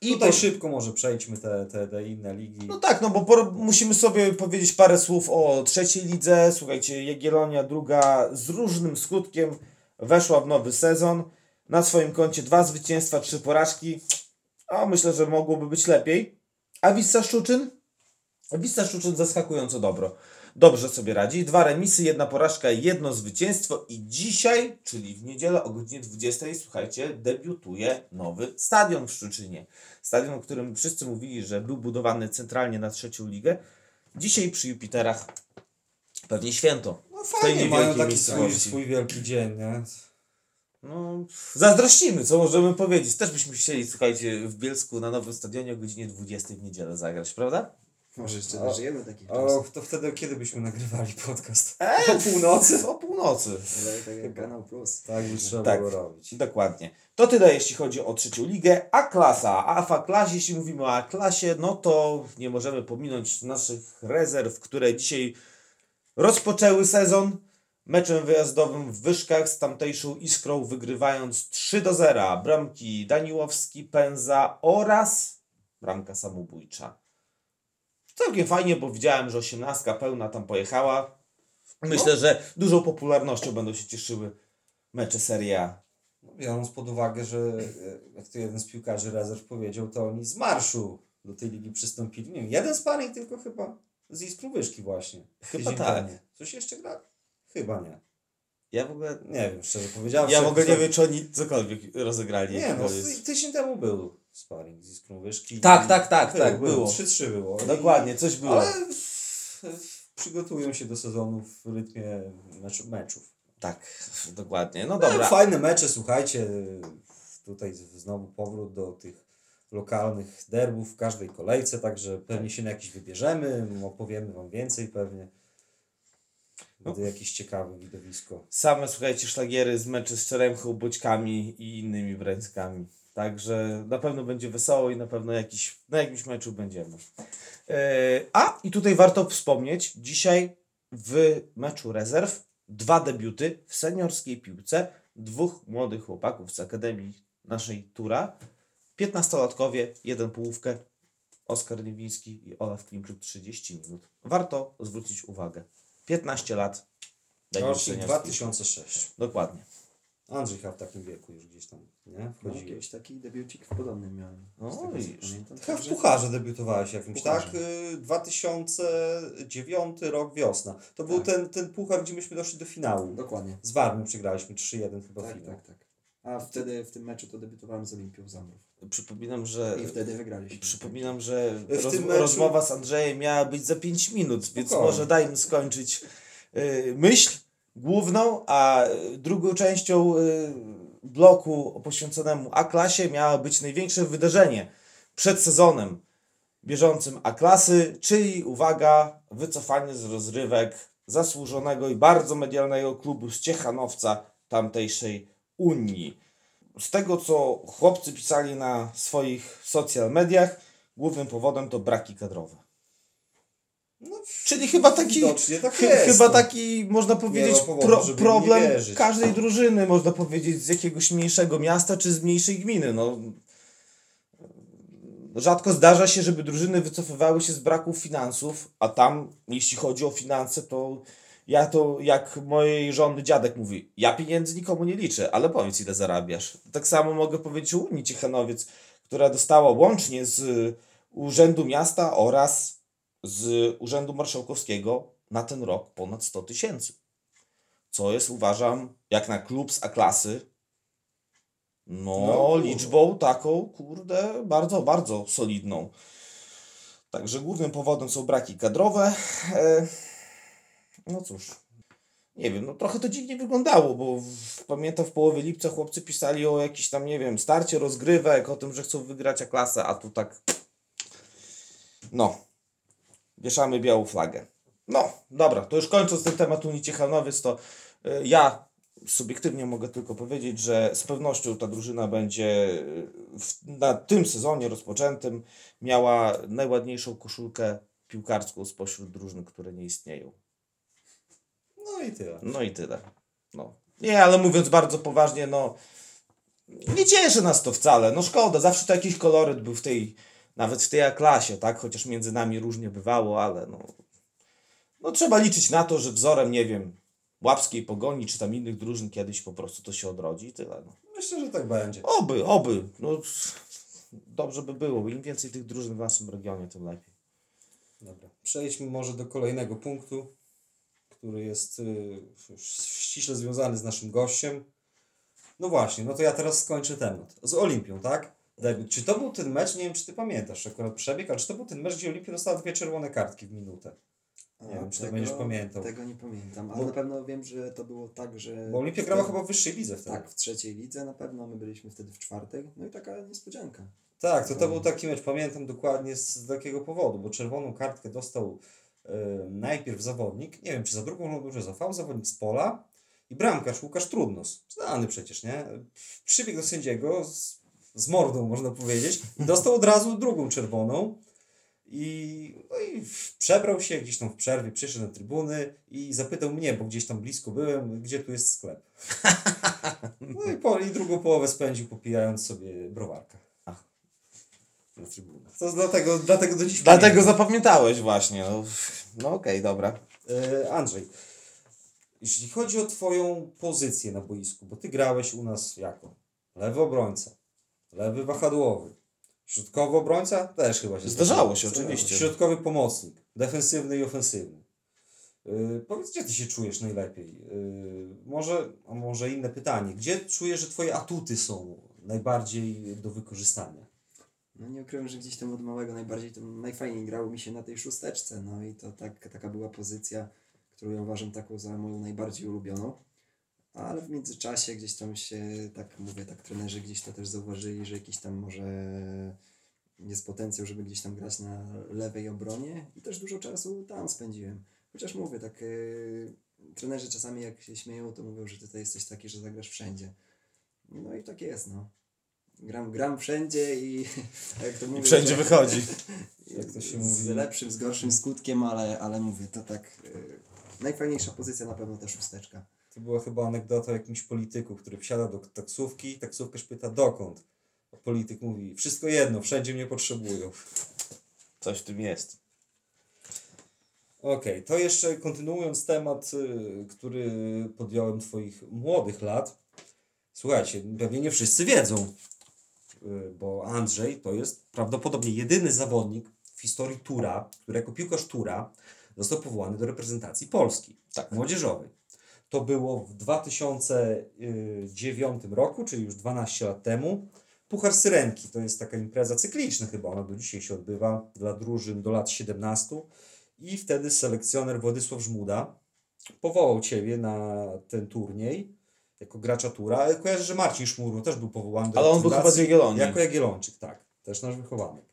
I tutaj po- szybko może przejdźmy te, te, te inne ligi. No tak, no bo por- musimy sobie powiedzieć parę słów o trzeciej lidze. Słuchajcie, Jagiellonia druga z różnym skutkiem weszła w nowy sezon. Na swoim koncie dwa zwycięstwa, trzy porażki. O, myślę, że mogłoby być lepiej. A Wisła Szczuczyn? Wisła Szczuczyn zaskakująco dobro. Dobrze sobie radzi. Dwa remisy, jedna porażka, jedno zwycięstwo i dzisiaj, czyli w niedzielę o godzinie 20, słuchajcie, debiutuje nowy stadion w Szczuczynie. Stadion, o którym wszyscy mówili, że był budowany centralnie na trzecią ligę. Dzisiaj przy Jupiterach pewnie święto. No fajnie, mają taki swój, swój wielki dzień, nie? No, zazdrościmy, co możemy powiedzieć. Też byśmy chcieli, słuchajcie, w Bielsku na nowym stadionie o godzinie 20 w niedzielę zagrać, prawda? Może jeszcze O, dożyjemy takich O, czasów. to wtedy kiedy byśmy nagrywali podcast? E, o północy. O północy. Ale tak jak Kanał Plus. Tak by trzeba Tak. było robić. Dokładnie. To tyle, jeśli chodzi o trzecią ligę. A klasa, a klasie, jeśli mówimy o A klasie, no to nie możemy pominąć naszych rezerw, które dzisiaj rozpoczęły sezon meczem wyjazdowym w Wyszkach z tamtejszą Iskrą, wygrywając 3 do 0. Bramki Daniłowski, Pęza oraz bramka samobójcza. Całkiem fajnie, bo widziałem, że 18 pełna tam pojechała. Myślę, że dużą popularnością będą się cieszyły mecze Serie A. No, biorąc pod uwagę, że e, jak to jeden z piłkarzy rezerw powiedział, to oni z marszu do tej ligi przystąpili. Nie wiem, jeden sparring tylko chyba z Iskrą Wyszki właśnie. Chyba tak. Coś jeszcze gra? Chyba nie. Ja w ogóle Nie wiem, szczerze powiedziawszy. Ja w ogóle nie wiem, czy oni cokolwiek rozegrali. Nie, no tydzień temu był sparring z Iskrą Wyszki. Tak, I- tak, tak, tak, było. 3-3 było. Dokładnie, coś było. ale przygotują się do sezonu w rytmie mecz, meczów. Tak, dokładnie. No Dobra. dobra. Fajne mecze, słuchajcie. Tutaj znowu powrót do tych lokalnych derbów w każdej kolejce, także pewnie się na jakiś wybierzemy, opowiemy Wam więcej pewnie. Będzie jakieś ciekawe widowisko. Same, słuchajcie, szlagiery z meczy z Czeremchą, Boćkami i innymi Brańskami. Także na pewno będzie wesoło i na pewno jakiś, na jakimś meczu będziemy. E, a, i tutaj warto wspomnieć, dzisiaj w meczu rezerw dwa debiuty w seniorskiej piłce dwóch młodych chłopaków z Akademii naszej Tura. 15-latkowie, jeden połówkę, Oskar Niewiński i Olaf Klimczuk 30 minut. Warto zwrócić uwagę. 15 lat. Rocznik seniorski. 2006. Dokładnie. Andrzej w takim wieku już gdzieś tam, nie? No, Wchodził. jakiś taki debiucik w podobnym miałem. No tego, co widzisz. Chyba w Pucharze debiutowałeś jakimś, tak? Y, 2009 rok, wiosna. To był Tak. ten, ten Puchar, gdzie myśmy doszli do finału. Dokładnie. Z Warmą przegraliśmy 3-1 chyba Tak, finał. tak, tak. A wtedy w tym meczu to debiutowałem z Olimpią Zamrów. Przypominam, że. I wtedy wygraliśmy. Przypominam, że W roz, tym meczu- rozmowa z Andrzejem miała być za 5 minut, więc Spokojnie. może dajmy skończyć y, myśl główną, a y, drugą częścią y, bloku poświęconemu A-klasie miało być największe wydarzenie przed sezonem bieżącym A-klasy, czyli uwaga, wycofanie z rozrywek zasłużonego i bardzo medialnego klubu z Ciechanowca tamtejszej Unii. Z tego, co chłopcy pisali na swoich social mediach, głównym powodem to braki kadrowe. No, Czyli chyba taki, tak jest, chyba no. taki, można powiedzieć, powodu, pro, problem każdej drużyny, można powiedzieć, z jakiegoś mniejszego miasta czy z mniejszej gminy. No, rzadko zdarza się, żeby drużyny wycofywały się z braku finansów, a tam, jeśli chodzi o finanse, to ja to, jak mojej żony dziadek mówi, ja pieniędzy nikomu nie liczę, ale powiedz ile zarabiasz. Tak samo mogę powiedzieć o Unii Ciechanowiec, która dostała łącznie z y, Urzędu Miasta oraz z Urzędu Marszałkowskiego na ten rok ponad 100 tysięcy. Co jest, uważam, jak na klub z A-klasy, no, No, liczbą taką, kurde, bardzo, bardzo solidną. Także głównym powodem są braki kadrowe. E, no cóż, nie wiem, no trochę to dziwnie wyglądało, bo w, pamiętam w połowie lipca chłopcy pisali o jakiś tam, nie wiem, starcie rozgrywek, o tym, że chcą wygrać A-klasę, a tu tak, no, wieszamy białą flagę. No, dobra, to już kończąc ten temat Unii Ciechanowiec, to y, ja subiektywnie mogę tylko powiedzieć, że z pewnością ta drużyna będzie y, w, na tym sezonie rozpoczętym miała najładniejszą koszulkę piłkarską spośród drużyn, które nie istnieją. No i tyle. No i tyle. No. Nie, ale mówiąc bardzo poważnie, no nie cieszy nas to wcale. No szkoda, zawsze to jakiś koloryt był w tej, nawet w tej A-klasie, tak? Chociaż między nami różnie bywało, ale no, no trzeba liczyć na to, że wzorem, nie wiem, łapskiej pogoni czy tam innych drużyn kiedyś po prostu to się odrodzi i tyle. No. Myślę, że tak będzie. Oby, oby. No, dobrze by było. Im więcej tych drużyn w naszym regionie, tym lepiej. Dobra. Przejdźmy może do kolejnego punktu, który jest y, ściśle związany z naszym gościem. No właśnie, no to ja teraz skończę temat. Z Olimpią, tak? Debiut. Czy to był ten mecz, nie wiem czy ty pamiętasz akurat przebieg, ale czy to był ten mecz, gdzie Olimpia dostała dwie czerwone kartki w minutę? Nie wiem, czy to będziesz pamiętał. Tego nie pamiętam, ale Bo- na pewno wiem, że to było tak, że... Bo Olimpia grała chyba w wyższej lidze wtedy. Tak, w trzeciej lidze na pewno, my byliśmy wtedy w czwartej, no i taka niespodzianka. Tak, to, to był taki mecz, pamiętam dokładnie z, takiego powodu, bo czerwoną kartkę dostał najpierw zawodnik, nie wiem czy za drugą lub że za fał, zawodnik z pola i bramkarz Łukasz Trudnos, znany przecież, nie? Przybiegł do sędziego z, z mordą, można powiedzieć, i dostał od razu drugą czerwoną i, no i przebrał się gdzieś tam w przerwie, przyszedł na trybuny i zapytał mnie, bo gdzieś tam blisko byłem, gdzie tu jest sklep. No i, po, i drugą połowę spędził popijając sobie browarka. Na trybunach. To dlatego, dlatego do dziś Dlatego pamiętam. zapamiętałeś właśnie. No, no okej, dobra. E, Andrzej, jeśli chodzi o Twoją pozycję na boisku, bo Ty grałeś u nas jako lewy obrońca, lewy wahadłowy, środkowy obrońca też chyba się Zdarzało się, oczywiście. Środkowy pomocnik, defensywny i ofensywny. Yy, powiedz, gdzie Ty się czujesz najlepiej? Yy, może, a może inne pytanie. Gdzie czujesz, że Twoje atuty są najbardziej do wykorzystania? No nie ukrywam, że gdzieś tam od małego najbardziej, to najfajniej grało mi się na tej szósteczce, no i to tak, taka była pozycja, którą ja uważam taką za moją najbardziej ulubioną. Ale w międzyczasie gdzieś tam się, tak mówię, tak trenerzy gdzieś to też zauważyli, że jakiś tam może jest potencjał, żeby gdzieś tam grać na lewej obronie i też dużo czasu tam spędziłem. Chociaż mówię, tak yy, trenerzy czasami jak się śmieją, to mówią, że ty jesteś taki, że zagrasz wszędzie. No i tak jest, no. Gram, gram wszędzie i jak to mówię, Wszędzie że- wychodzi. Jak to się z mówi? lepszym, z gorszym skutkiem, ale, ale mówię, to tak yy, najfajniejsza pozycja na pewno ta szósteczka. To była chyba anegdota o jakimś polityku, który wsiada do taksówki, taksówkarz pyta dokąd. A polityk mówi, wszystko jedno, wszędzie mnie potrzebują. Coś w tym jest. Okej, to jeszcze kontynuując temat, y, który podjąłem Twoich młodych lat. Słuchajcie, pewnie nie wszyscy wiedzą, y, bo Andrzej to jest prawdopodobnie jedyny zawodnik w historii Tura, który jako piłkarz Tura został powołany do reprezentacji Polski, Tak. młodzieżowej. To było w 2009 roku, czyli już 12 lat temu. Puchar Syrenki to jest taka impreza cykliczna chyba, ona do dzisiaj się odbywa dla drużyn do lat 17 i wtedy selekcjoner Władysław Żmuda powołał Ciebie na ten turniej jako gracza tura. Ale Kojarzę, że Marcin Szmurno też był powołany do Ale on był chyba z Jagiellonii. Jako Jagiellończyk, tak. Też nasz wychowanek.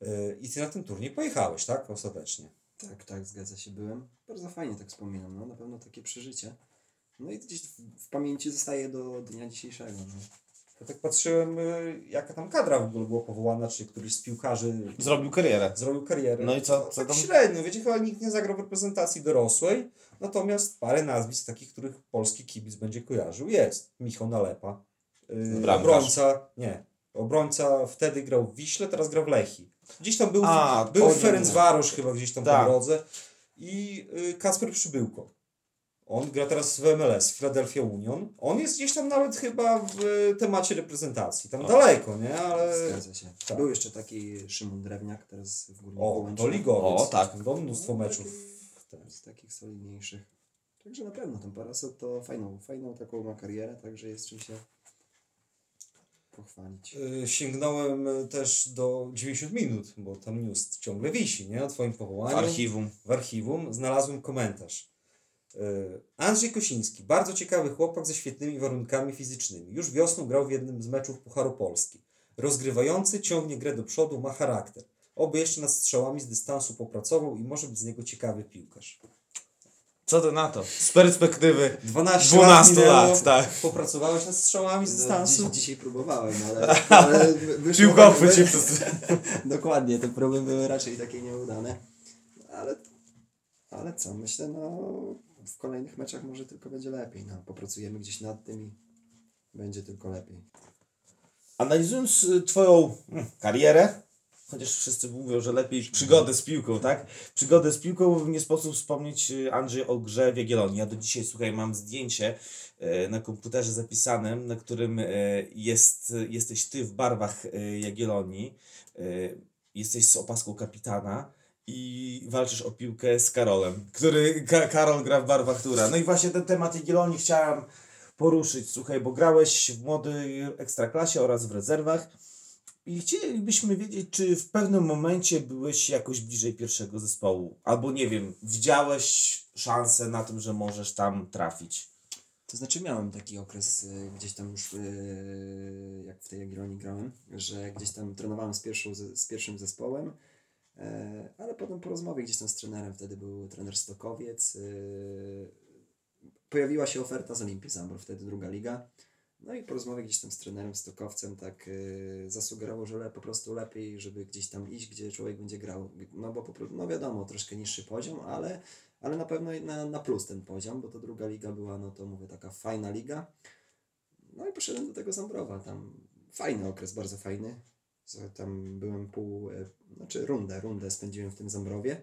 Yy, I Ty na ten turniej pojechałeś, tak? Ostatecznie. Tak, tak, zgadza się, byłem. Bardzo fajnie tak wspominam, no na pewno takie przeżycie. No i gdzieś w, w pamięci zostaje do dnia dzisiejszego. No. Ja tak patrzyłem, yy, jaka tam kadra w ogóle była powołana, czy któryś z piłkarzy Zrobił karierę. zrobił karierę. No i co- co tak tam? średnio, wiecie, chyba nikt nie zagrał w reprezentacji dorosłej, natomiast parę nazwisk takich, których polski kibic będzie kojarzył jest. Michał Nalepa, yy, Bramkarz. obrońca, nie, obrońca wtedy grał w Wiśle, teraz gra w Lechi. Gdzieś tam był, A, był to w Ferencvaros chyba gdzieś tam Tak. po drodze i yy, Kacper Przybyłko. On gra teraz w MLS, Philadelphia Union. On jest gdzieś tam nawet chyba w y, temacie reprezentacji. Tam daleko, nie? Ale Zgadza się. tak. Był jeszcze taki Szymon Drewniak, teraz w Górniku o, to ligowiec. O, tak. Do mnóstwo No, meczów. taki- Z takich solidniejszych. Także na pewno ten Parasol to fajną, fajną taką ma karierę, także jest czym się pochwalić. Y, Sięgnąłem y, też do 90 minut, bo tam news ciągle wisi, nie? O Twoim W powołaniu. archiwum. W archiwum znalazłem komentarz. Y, Andrzej Kosiński, bardzo ciekawy chłopak ze świetnymi warunkami fizycznymi. Już wiosną grał w jednym z meczów Pucharu Polski. Rozgrywający, ciągnie grę do przodu, ma charakter. Oby jeszcze nad strzałami z dystansu popracował i może być z niego ciekawy piłkarz. Co to na to? Z perspektywy 12, 12 minęło. lat, tak. Popracowałeś nad strzałami z No, dystansu? dziś, dzisiaj próbowałem, ale, ale wyszło tak, przez... Dokładnie, te próby były raczej takie nieudane. Ale, ale co, myślę, no w kolejnych meczach może tylko będzie lepiej. No, popracujemy gdzieś nad tym i będzie tylko lepiej. Analizując y, Twoją mm, karierę, chociaż wszyscy mówią, że lepiej przygodę z piłką, tak? Przygodę z piłką nie sposób wspomnieć y, Andrzej o grze w Jagiellonii. Ja do dzisiaj, słuchaj, mam zdjęcie e, na komputerze zapisanym, na którym e, jest, jesteś ty w barwach Jagiellonii, jesteś z opaską kapitana i walczysz o piłkę z Karolem, który Ka Karol gra w barwach Tura. No i właśnie ten temat Jagiellonii chciałem poruszyć, słuchaj, bo grałeś w młodej ekstraklasie oraz w rezerwach i chcielibyśmy wiedzieć, czy w pewnym momencie byłeś jakoś bliżej pierwszego zespołu, albo nie wiem, widziałeś szansę na tym, że możesz tam trafić. To znaczy miałem taki okres y, gdzieś tam już, y, jak w tej Jagiellonii grałem, że gdzieś tam trenowałem z, pierwszą, z pierwszym zespołem, e, ale potem po rozmowie gdzieś tam z trenerem, wtedy był trener Stokowiec, y, pojawiła się oferta z Olimpii Zambor, wtedy druga liga. No i po rozmowie gdzieś tam z trenerem Stokowcem tak y, zasugerował, że le, po prostu lepiej, żeby gdzieś tam iść, gdzie człowiek będzie grał. No bo po, pro- no wiadomo, troszkę niższy poziom, ale, ale na pewno na, na plus ten poziom, bo to druga liga była, no to mówię, taka fajna liga. No i poszedłem do tego Zambrowa, tam fajny okres, bardzo fajny. Tam byłem pół, e, znaczy rundę, rundę spędziłem w tym Zambrowie.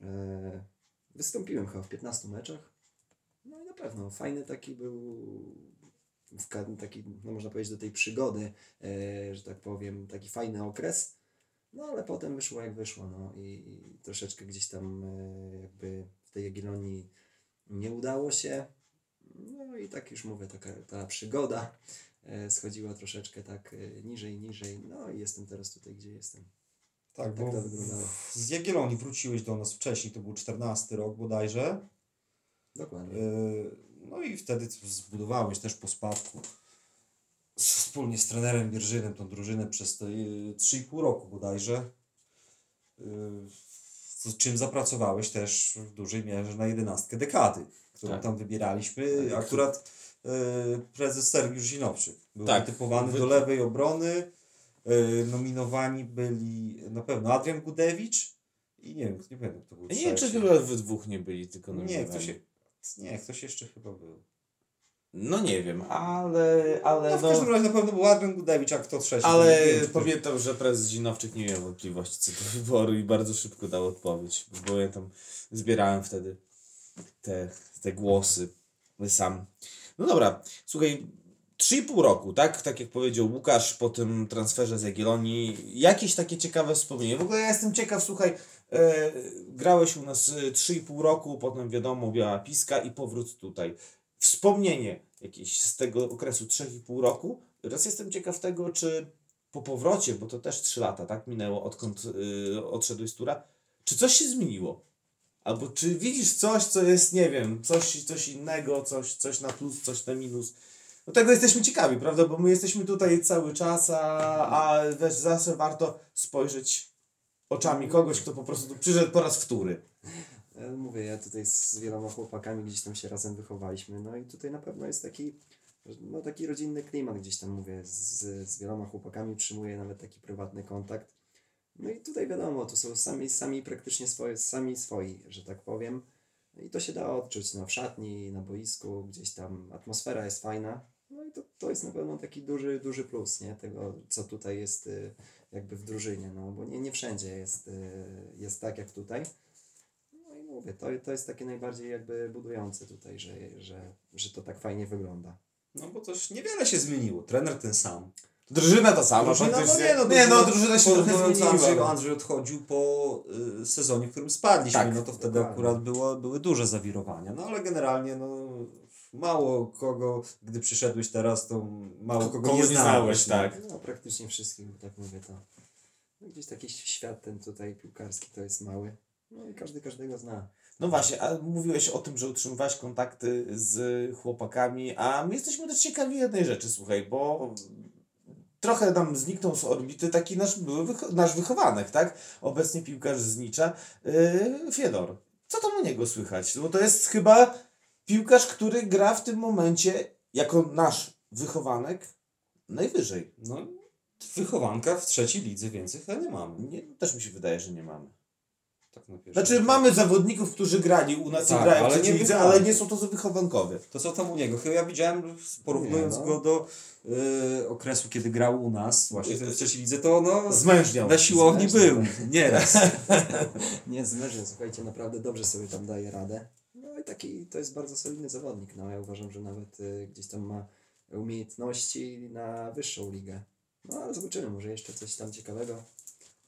E, Wystąpiłem chyba w 15 meczach. No i na pewno fajny taki był w taki, no można powiedzieć, do tej przygody, e, że tak powiem, taki fajny okres. No ale potem wyszło jak wyszło, no i, i troszeczkę gdzieś tam e, jakby w tej Jagiellonii nie udało się. No i tak już mówię, taka ta przygoda e, schodziła troszeczkę tak niżej, niżej. No i jestem teraz tutaj, gdzie jestem. Tak, Tak bo z Jagiellonii wróciłeś do nas wcześniej, to był 14 rok bodajże. Dokładnie. No i wtedy zbudowałeś też po spadku wspólnie z trenerem Bierżynem tą drużynę przez te yy, 3,5 roku bodajże. Z czym zapracowałeś też w dużej mierze na jedenastkę dekady, którą Tak. tam wybieraliśmy. Tak. Akurat yy, prezes Sergiusz Zinowczyk był Tak. wytypowany Wy- do lewej obrony. Nominowani byli na pewno Adrian Gudewicz i nie wiem, nie pamiętam kto był nie wiem, czy chyba wy dwóch nie byli, tylko Nie, nominowani. ktoś, je- nie, ktoś jeszcze chyba był. No nie wiem, ale... ale No w no, każdym razie na pewno był Adrian Gudewicz, a kto trzeci? Ale to pamiętam, że prezes Zinowczyk nie miał wątpliwości co do wyboru i bardzo szybko dał odpowiedź, bo ja tam zbierałem wtedy te, te głosy sam. No dobra, słuchaj, 3,5 roku, tak? Tak jak powiedział Łukasz po tym transferze z Jagiellonii. Jakieś takie ciekawe wspomnienie. W ogóle ja jestem ciekaw, słuchaj, e, grałeś u nas e, 3,5 roku, potem wiadomo, Biała Piska i powrót tutaj. Wspomnienie jakieś z tego okresu 3,5 roku. Teraz jestem ciekaw tego, czy po powrocie, bo to też 3 lata, tak? Minęło odkąd y, odszedłeś z tura. Czy coś się zmieniło? Albo czy widzisz coś, co jest, nie wiem, coś, coś innego, coś, coś na plus, coś na minus? No tego jesteśmy ciekawi, prawda? Bo my jesteśmy tutaj cały czas, a, a wiesz, zawsze warto spojrzeć oczami kogoś, kto po prostu tu przyszedł po raz wtóry. Ja mówię, ja tutaj z wieloma chłopakami gdzieś tam się razem wychowaliśmy, no i tutaj na pewno jest taki, no taki rodzinny klimat gdzieś tam mówię, z, z wieloma chłopakami utrzymuję nawet taki prywatny kontakt. No i tutaj wiadomo, to są sami, sami praktycznie swoje, sami swoi, że tak powiem. I to się da odczuć no, w szatni, na boisku, gdzieś tam atmosfera jest fajna. No i to, to jest na pewno taki duży, duży plus, nie? Tego, co tutaj jest y, jakby w drużynie, no bo nie, nie wszędzie jest, y, jest tak jak tutaj. No i mówię, to, to jest takie najbardziej jakby budujące tutaj, że, że, że to tak fajnie wygląda. No bo też niewiele się zmieniło. Trener ten sam. Drużyna ta sama, Drużyna, no nie, no, nie, no drużyna- się trochę Porównując Andrzej, zmieniła. Andrzej odchodził po y, sezonie, w którym spadliśmy, Tak, no to wtedy dokładnie. akurat było, były duże zawirowania. No ale generalnie no, mało kogo, gdy przyszedłeś teraz, to mało kogo Kogo nie nie znałeś. znałeś, no. tak. No praktycznie wszystkich, bo tak mówię to. No, gdzieś taki świat ten tutaj piłkarski to jest mały. No i każdy każdego zna. No właśnie, a mówiłeś o tym, że utrzymywałeś kontakty z chłopakami, a my jesteśmy też ciekawi jednej rzeczy, słuchaj, bo trochę nam zniknął z orbity taki nasz były wycho- nasz wychowanek, tak? Obecnie piłkarz z Nicza, yy, Fiedor. Co tam u niego słychać? Bo to jest chyba piłkarz, który gra w tym momencie jako nasz wychowanek najwyżej. No, wychowanka w trzeciej lidze więcej chyba nie mamy. Nie, też mi się wydaje, że nie mamy. Tak na Znaczy mamy zawodników, którzy grali u nas Tak, i grają w ale nie trzeciej lidze, ale nie są to wychowankowie. To co tam u niego? Chyba ja widziałem, porównując Nie, no. go do y, okresu, kiedy grał u nas, właśnie w trzeciej lidze, to no Zmężniał. na siłowni Zmężniał. był, nieraz. Nie, zmężny, słuchajcie, naprawdę dobrze sobie tam daje radę. No taki, to jest bardzo solidny zawodnik. No ja uważam, że nawet y, gdzieś tam ma umiejętności na wyższą ligę. No ale zobaczymy, może jeszcze coś tam ciekawego.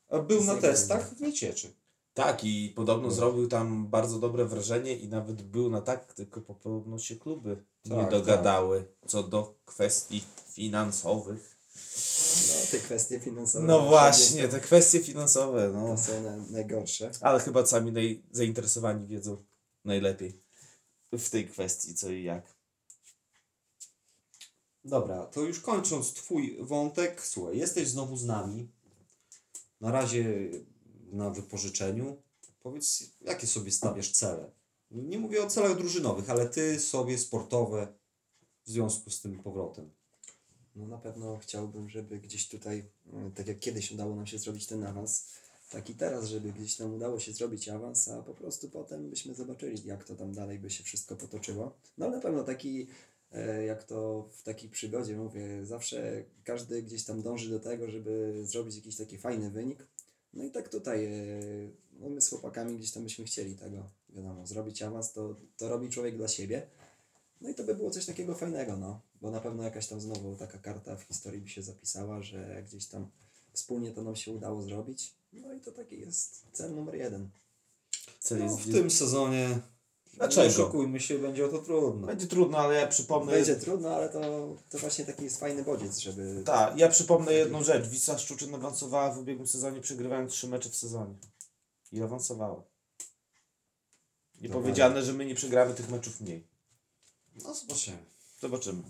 A był na testach w Miecieczy. Tak, i podobno zrobił tam bardzo dobre wrażenie i nawet był na tak, tylko podobno się kluby nie Tak, dogadały co do kwestii finansowych. No te kwestie finansowe. No właśnie, te kwestie finansowe, no. to są na, najgorsze. Ale chyba sami naj, zainteresowani wiedzą najlepiej w tej kwestii co i jak. Dobra, to już kończąc Twój wątek, słuchaj, jesteś znowu z nami. Na razie na wypożyczeniu. Powiedz, jakie sobie stawiasz cele? Nie mówię o celach drużynowych, ale Ty sobie sportowe w związku z tym powrotem. No na pewno chciałbym, żeby gdzieś tutaj, tak jak kiedyś udało nam się zrobić ten awans, tak i teraz, żeby gdzieś nam udało się zrobić awans, a po prostu potem byśmy zobaczyli, jak to tam dalej by się wszystko potoczyło. No na pewno taki, e, jak to w takiej przygodzie mówię, zawsze każdy gdzieś tam dąży do tego, żeby zrobić jakiś taki fajny wynik. No i tak tutaj, e, no my z chłopakami gdzieś tam byśmy chcieli tego, wiadomo, zrobić awans, to, to robi człowiek dla siebie. No i to by było coś takiego fajnego, no. Bo na pewno jakaś tam znowu taka karta w historii by się zapisała, że gdzieś tam wspólnie to nam się udało zrobić. No i to taki jest cel numer jeden. Cel No, w tym sezonie, Dlaczego? nie oszukujmy się, będzie o to trudno. Będzie trudno, ale ja przypomnę. Będzie trudno, ale to, to właśnie taki jest fajny bodziec, żeby... Tak, ja przypomnę jedną rzecz. Wisła Szczuczyn awansowała w ubiegłym sezonie, przegrywając trzy mecze w sezonie. I awansowała. Nie Dobra. powiedziane, że my nie przegramy tych meczów mniej. No zobaczymy. Zobaczymy.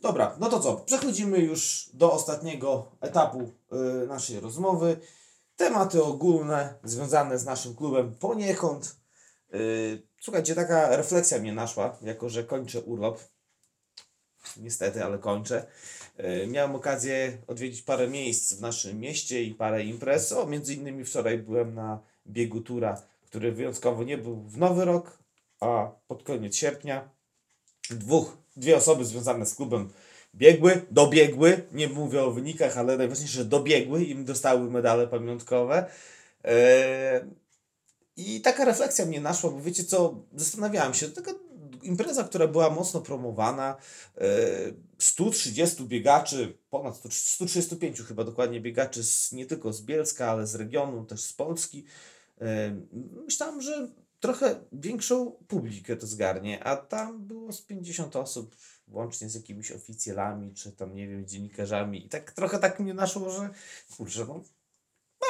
Dobra, no to co? Przechodzimy już do ostatniego etapu y, naszej rozmowy. Tematy ogólne związane z naszym klubem poniekąd. Y, słuchajcie, taka refleksja mnie naszła, jako że kończę urlop. Niestety, ale kończę. Y, miałem okazję odwiedzić parę miejsc w naszym mieście i parę imprez. O, między innymi wczoraj byłem na biegu Tura, który wyjątkowo nie był w nowy rok, a pod koniec sierpnia dwóch, dwie osoby związane z klubem biegły, dobiegły, nie mówię o wynikach, ale najważniejsze, że dobiegły im dostały medale pamiątkowe. Eee, I taka refleksja mnie naszła, bo wiecie co, zastanawiałem się, taka impreza, która była mocno promowana, e, 130 biegaczy, ponad 100 135 chyba dokładnie biegaczy z, nie tylko z Bielska, ale z regionu, też z Polski. E, Myślałem, że trochę większą publikę to zgarnie, a tam było z 50 osób, łącznie z jakimiś oficjalami, czy tam, nie wiem, dziennikarzami. I tak trochę tak mnie naszło, że kurczę, no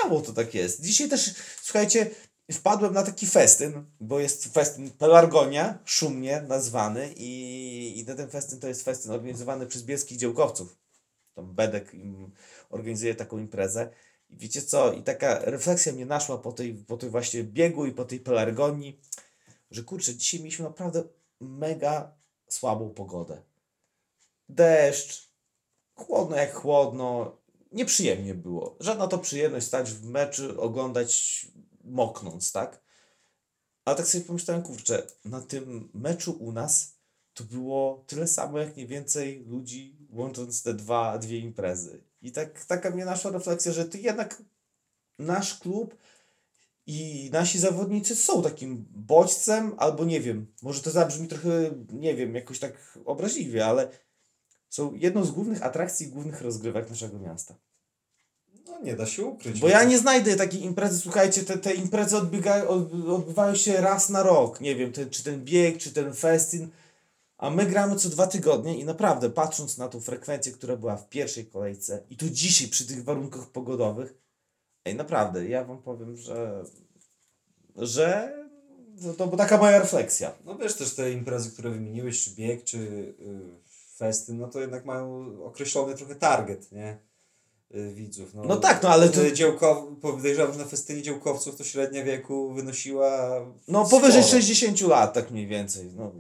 mało to tak jest. Dzisiaj też, słuchajcie, wpadłem na taki festyn, bo jest festyn Pelargonia, szumnie nazwany i, i ten festyn to jest festyn organizowany przez bielskich działkowców. Tam Bedek im organizuje taką imprezę. I wiecie co, i taka refleksja mnie naszła po tej, po tej właśnie biegu i po tej pelargonii, że kurczę, dzisiaj mieliśmy naprawdę mega słabą pogodę. Deszcz, chłodno jak chłodno, nieprzyjemnie było. Żadna to przyjemność stać w meczu, oglądać moknąc, tak? Ale tak sobie pomyślałem, kurczę, na tym meczu u nas to było tyle samo, jak nie więcej ludzi, łącząc te dwa, dwie imprezy. I tak, taka mnie naszła refleksja, że to jednak nasz klub i nasi zawodnicy są takim bodźcem, albo nie wiem, może to zabrzmi trochę, nie wiem, jakoś tak obraźliwie, ale są jedną z głównych atrakcji, głównych rozgrywek naszego miasta. No nie da się ukryć. Bo ja nie znajdę takiej imprezy, słuchajcie, te, te imprezy odbiegają, odbywają się raz na rok, nie wiem, ten, czy ten bieg, czy ten festyn, a my gramy co dwa tygodnie i naprawdę patrząc na tą frekwencję, która była w pierwszej kolejce i tu dzisiaj przy tych warunkach pogodowych, ej naprawdę, ja wam powiem, że że to była taka moja refleksja. No wiesz też te imprezy, które wymieniłeś, czy bieg, czy y, festyn, no to jednak mają określony trochę target, nie? Y, widzów. No, No tak, no ale to- Y, Działkow, podejrzewam, że na festynie działkowców to średnia wieku wynosiła No powyżej sporo. 60 lat, tak mniej więcej. No,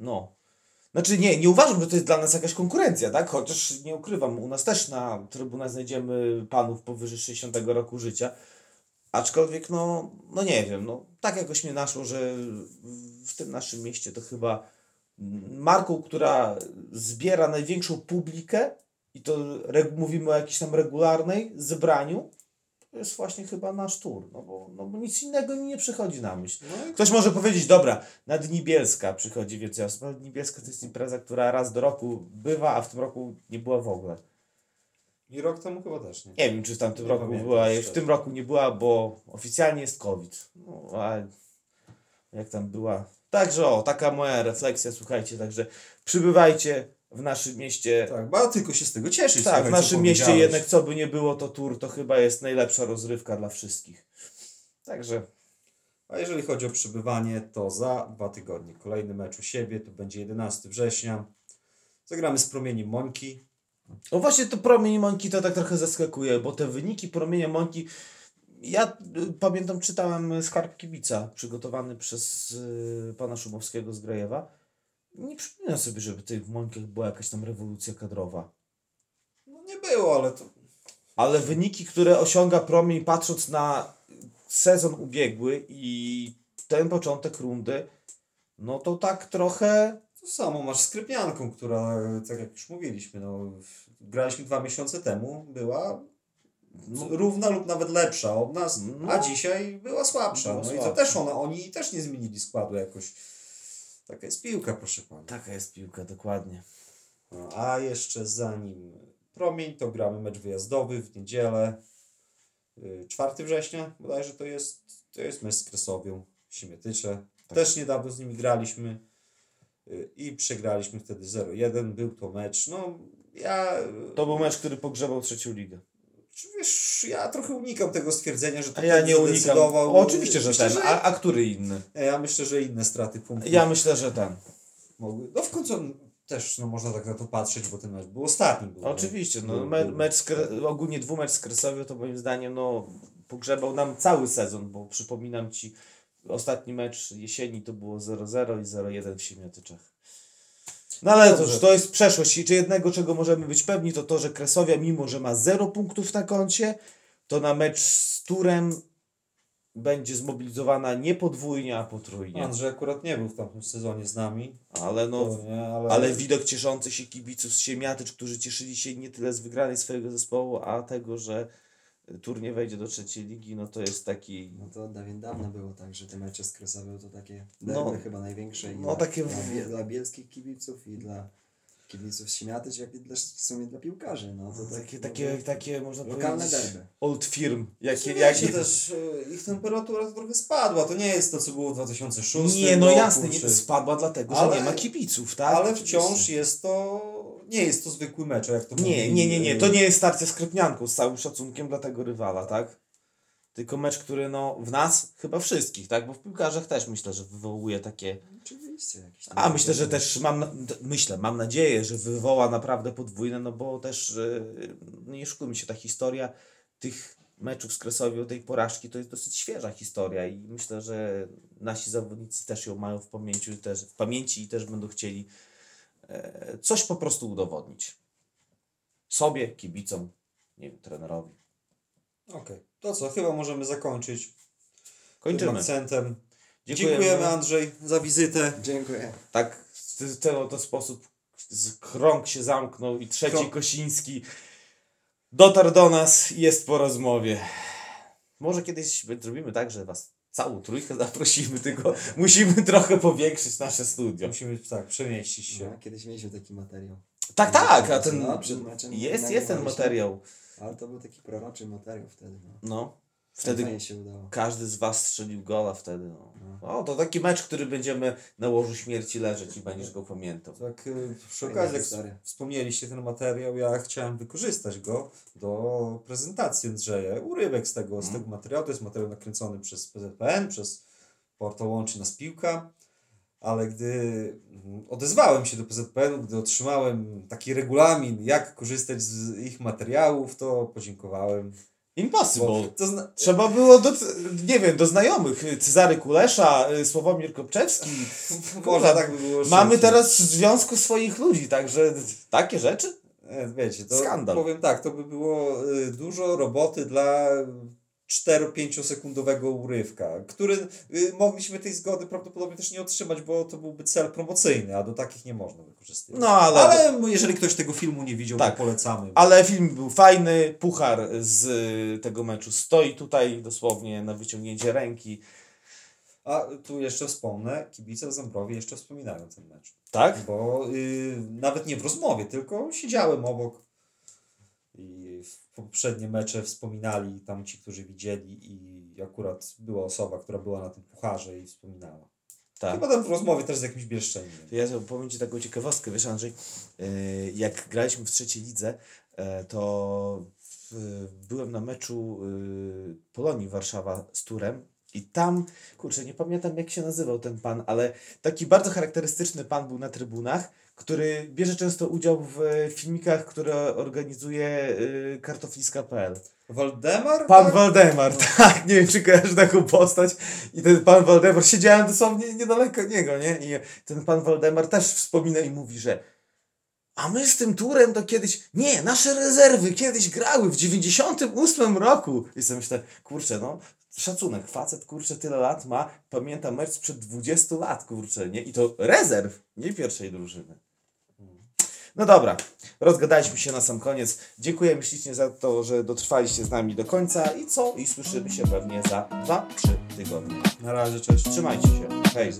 no. Znaczy nie, nie uważam, że to jest dla nas jakaś konkurencja, tak? Chociaż nie ukrywam, u nas też na trybunach znajdziemy panów powyżej 60 roku życia. Aczkolwiek, no, no nie wiem, no, tak jakoś mnie naszło, że w tym naszym mieście to chyba marką, która zbiera największą publikę i to mówimy o jakiejś tam regularnej zebraniu, to jest właśnie chyba nasz tur, no bo, no bo nic innego mi nie przychodzi na myśl. No Ktoś może powiedzieć, dobra, na Dni Bielska przychodzi więcej osób, ale Dni Bielska to jest impreza, która raz do roku bywa, a w tym roku nie była w ogóle. I rok temu chyba też, nie? Nie wiem, czy w tamtym Nie roku pamiętam była, w tym roku nie była, bo oficjalnie jest COVID. No, a jak tam była. Także o, taka moja refleksja, słuchajcie, także przybywajcie w naszym mieście. Tak, ba, tylko się z tego cieszyć. Tak, w naszym mieście jednak co by nie było, to tur to chyba jest najlepsza rozrywka dla wszystkich. Także A jeżeli chodzi o przybywanie, to za dwa tygodnie kolejny mecz u siebie, to będzie 11 września. Zagramy z promieniem Mońki. No właśnie to promień Mońki to tak trochę zaskakuje, bo te wyniki promienia Mońki, ja y, pamiętam, czytałem skarb kibica przygotowany przez y, pana Szumowskiego z Grajewa. Nie przypominam sobie, żeby w tych Mońkach była jakaś tam rewolucja kadrowa. No nie było, ale to Ale wyniki, które osiąga promień patrząc na sezon ubiegły i ten początek rundy, no to tak trochę to samo masz z Krypnianką, która, tak jak już mówiliśmy, no, graliśmy dwa miesiące temu, była. Równa lub nawet lepsza od nas, No. a dzisiaj była słabsza. Była no i to słabsza. też ona, oni też nie zmienili składu jakoś. Taka jest piłka, proszę pana. taka jest piłka, dokładnie. No, a jeszcze zanim promień, to gramy mecz wyjazdowy w niedzielę. y, 4 września bodajże to jest, to jest mecz z Kresowią Siemietycze. Też niedawno z nimi graliśmy y, i przegraliśmy wtedy 0-1. Był to mecz, no ja... To był mecz, który pogrzebał trzecią ligę. Wiesz, ja trochę unikam tego stwierdzenia, że to A ja nie unikam. O, oczywiście, że Myślę, ten. A, a który inny? Ja myślę, że inne straty punktów Ja myślę, że ten. mogły... No w końcu też no, można tak na to patrzeć, bo ten mecz był ostatni. Był, Oczywiście, no, Był- me, mecz z Kre- ogólnie dwumecz z Kresowią to moim zdaniem no, pogrzebał nam cały sezon, bo przypominam Ci, ostatni mecz jesieni to było 0-0 i 0-1 w Siemiatyczach. No ale to, Dobrze. to jest przeszłość i czy jednego, czego możemy być pewni, to to, że Kresowia, mimo że ma 0 punktów na koncie, to na mecz z Turem będzie zmobilizowana nie podwójnie, a potrójnie. Andrzej akurat nie był w tamtym sezonie z nami. Ale no, nie, ale, Ale widok cieszący się kibiców z Siemiatycz, którzy cieszyli się nie tyle z wygranej swojego zespołu, a tego, że tur nie wejdzie do trzeciej ligi, no to jest taki... No to od dawien dawna było tak, że te mecze z Kresowią to takie No. chyba największe No, dla, takie dla, dla bielskich kibiców i dla kibiców z Siemiatycz, jak i dla, w sumie dla piłkarzy. No, to Takie, tak, takie, takie można lokalne powiedzieć, derby. old firm. Jakie, Jakie, jakie... też e, ich temperatura trochę spadła. To nie jest to, co było w 2006 Nie, no roku, jasne, nie, czy... spadła dlatego, że Ale- nie ma kibiców, tak? Ale wciąż jest to... Nie jest to zwykły mecz, jak to Nie, nie, nie, nie, e, to nie jest starcie z Krepnianką, z całym szacunkiem dla tego rywala, tak? Tylko mecz, który no w nas, chyba wszystkich, tak? Bo w piłkarzach też myślę, że wywołuje takie Oczywiście. Jakieś tam A myślę, że też mam, na- myślę, mam nadzieję, że wywoła naprawdę podwójne, no bo też yy, no nie szukujmy się, ta historia tych meczów z Kresowią, tej porażki, to jest dosyć świeża historia i myślę, że nasi zawodnicy też ją mają w pamięci, też, w pamięci i też będą chcieli e, coś po prostu udowodnić. Sobie, kibicom, nie wiem, trenerowi. Okej, to co, chyba możemy zakończyć tym Kończymy. akcentem. Dziękujemy. Dziękujemy Andrzej za wizytę. Dziękuję. Tak, w ten oto sposób z- krąg się zamknął i trzeci Krąg. Kosiński dotarł do nas i jest po rozmowie. Może kiedyś zrobimy tak, że was całą trójkę zaprosimy, tylko musimy trochę powiększyć nasze studio. Musimy tak przemieścić się. No, kiedyś mieliśmy taki materiał. Tak, tak, a ten No, przed meczem jest, jest ten materiał. Ale to był taki proroczy materiał wtedy. No. No, Wtedy każdy z was strzelił gola wtedy. No. O, to taki mecz, który będziemy na łożu śmierci leżeć i będziesz go pamiętał. Tak, y, przy okazji, jak historia. wspomnieliście ten materiał, ja chciałem wykorzystać go do prezentacji Andrzeja. Urywek z tego, z Mhm. tego materiału. To jest materiał nakręcony przez PZPN, przez portal Łączy Nas Piłka. Ale gdy mm, odezwałem się do PZPN-u, gdy otrzymałem taki regulamin, jak korzystać z ich materiałów, to podziękowałem. Impossible. To zna- Trzeba było do, nie wiem, do znajomych. Cezary Kulesza, y, Sławomir Kopczewski. Może tak by było Mamy szybciej. teraz w związku swoich ludzi, także takie rzeczy? E, Wiecie, to Skandal. powiem tak, to by było y, dużo roboty dla 4-5 sekundowego urywka, który y, mogliśmy tej zgody prawdopodobnie też nie otrzymać, bo to byłby cel promocyjny, a do takich nie można wykorzystywać. No ale, ale, Ale jeżeli ktoś tego filmu nie widział, Tak. to polecamy. film był fajny, puchar z y, tego meczu stoi tutaj dosłownie na wyciągnięcie ręki. A tu jeszcze wspomnę, kibice w Zambrowie jeszcze wspominają ten mecz. Tak? Bo y, nawet nie w rozmowie, tylko siedziałem obok i poprzednie mecze wspominali tam ci, którzy widzieli i akurat była osoba, która była na tym pucharze i wspominała. Tak. Chyba tam w rozmowie też z jakimś bieszczeniem. To Ja powiem Ci taką ciekawostkę, wiesz Andrzej, yy, jak graliśmy w trzeciej lidze, e, to byłem na meczu yy, Polonii Warszawa z Turem i tam, kurczę, nie pamiętam jak się nazywał ten pan, ale taki bardzo charakterystyczny pan był na trybunach, który bierze często udział w e, filmikach, które organizuje yy, kartofliska.pl. Waldemar? Pan tak? Waldemar, tak, nie wiem czy kojarzysz taką postać i ten pan Waldemar, siedziałem dosłownie niedaleko niego, nie, i ten pan Waldemar też wspomina i mówi, że a my z tym turem to kiedyś, nie, nasze rezerwy kiedyś grały w 98 roku i sobie myślę, kurczę, no, szacunek, facet, kurczę, tyle lat ma, pamięta mecz sprzed 20 lat, kurczę, nie, i to rezerw, nie pierwszej drużyny. No dobra, rozgadaliśmy się na sam koniec. Dziękujemy ślicznie za to, że dotrwaliście z nami do końca i co? I słyszymy się pewnie za 2-3 tygodnie. Na razie, cześć. Trzymajcie się. Hej.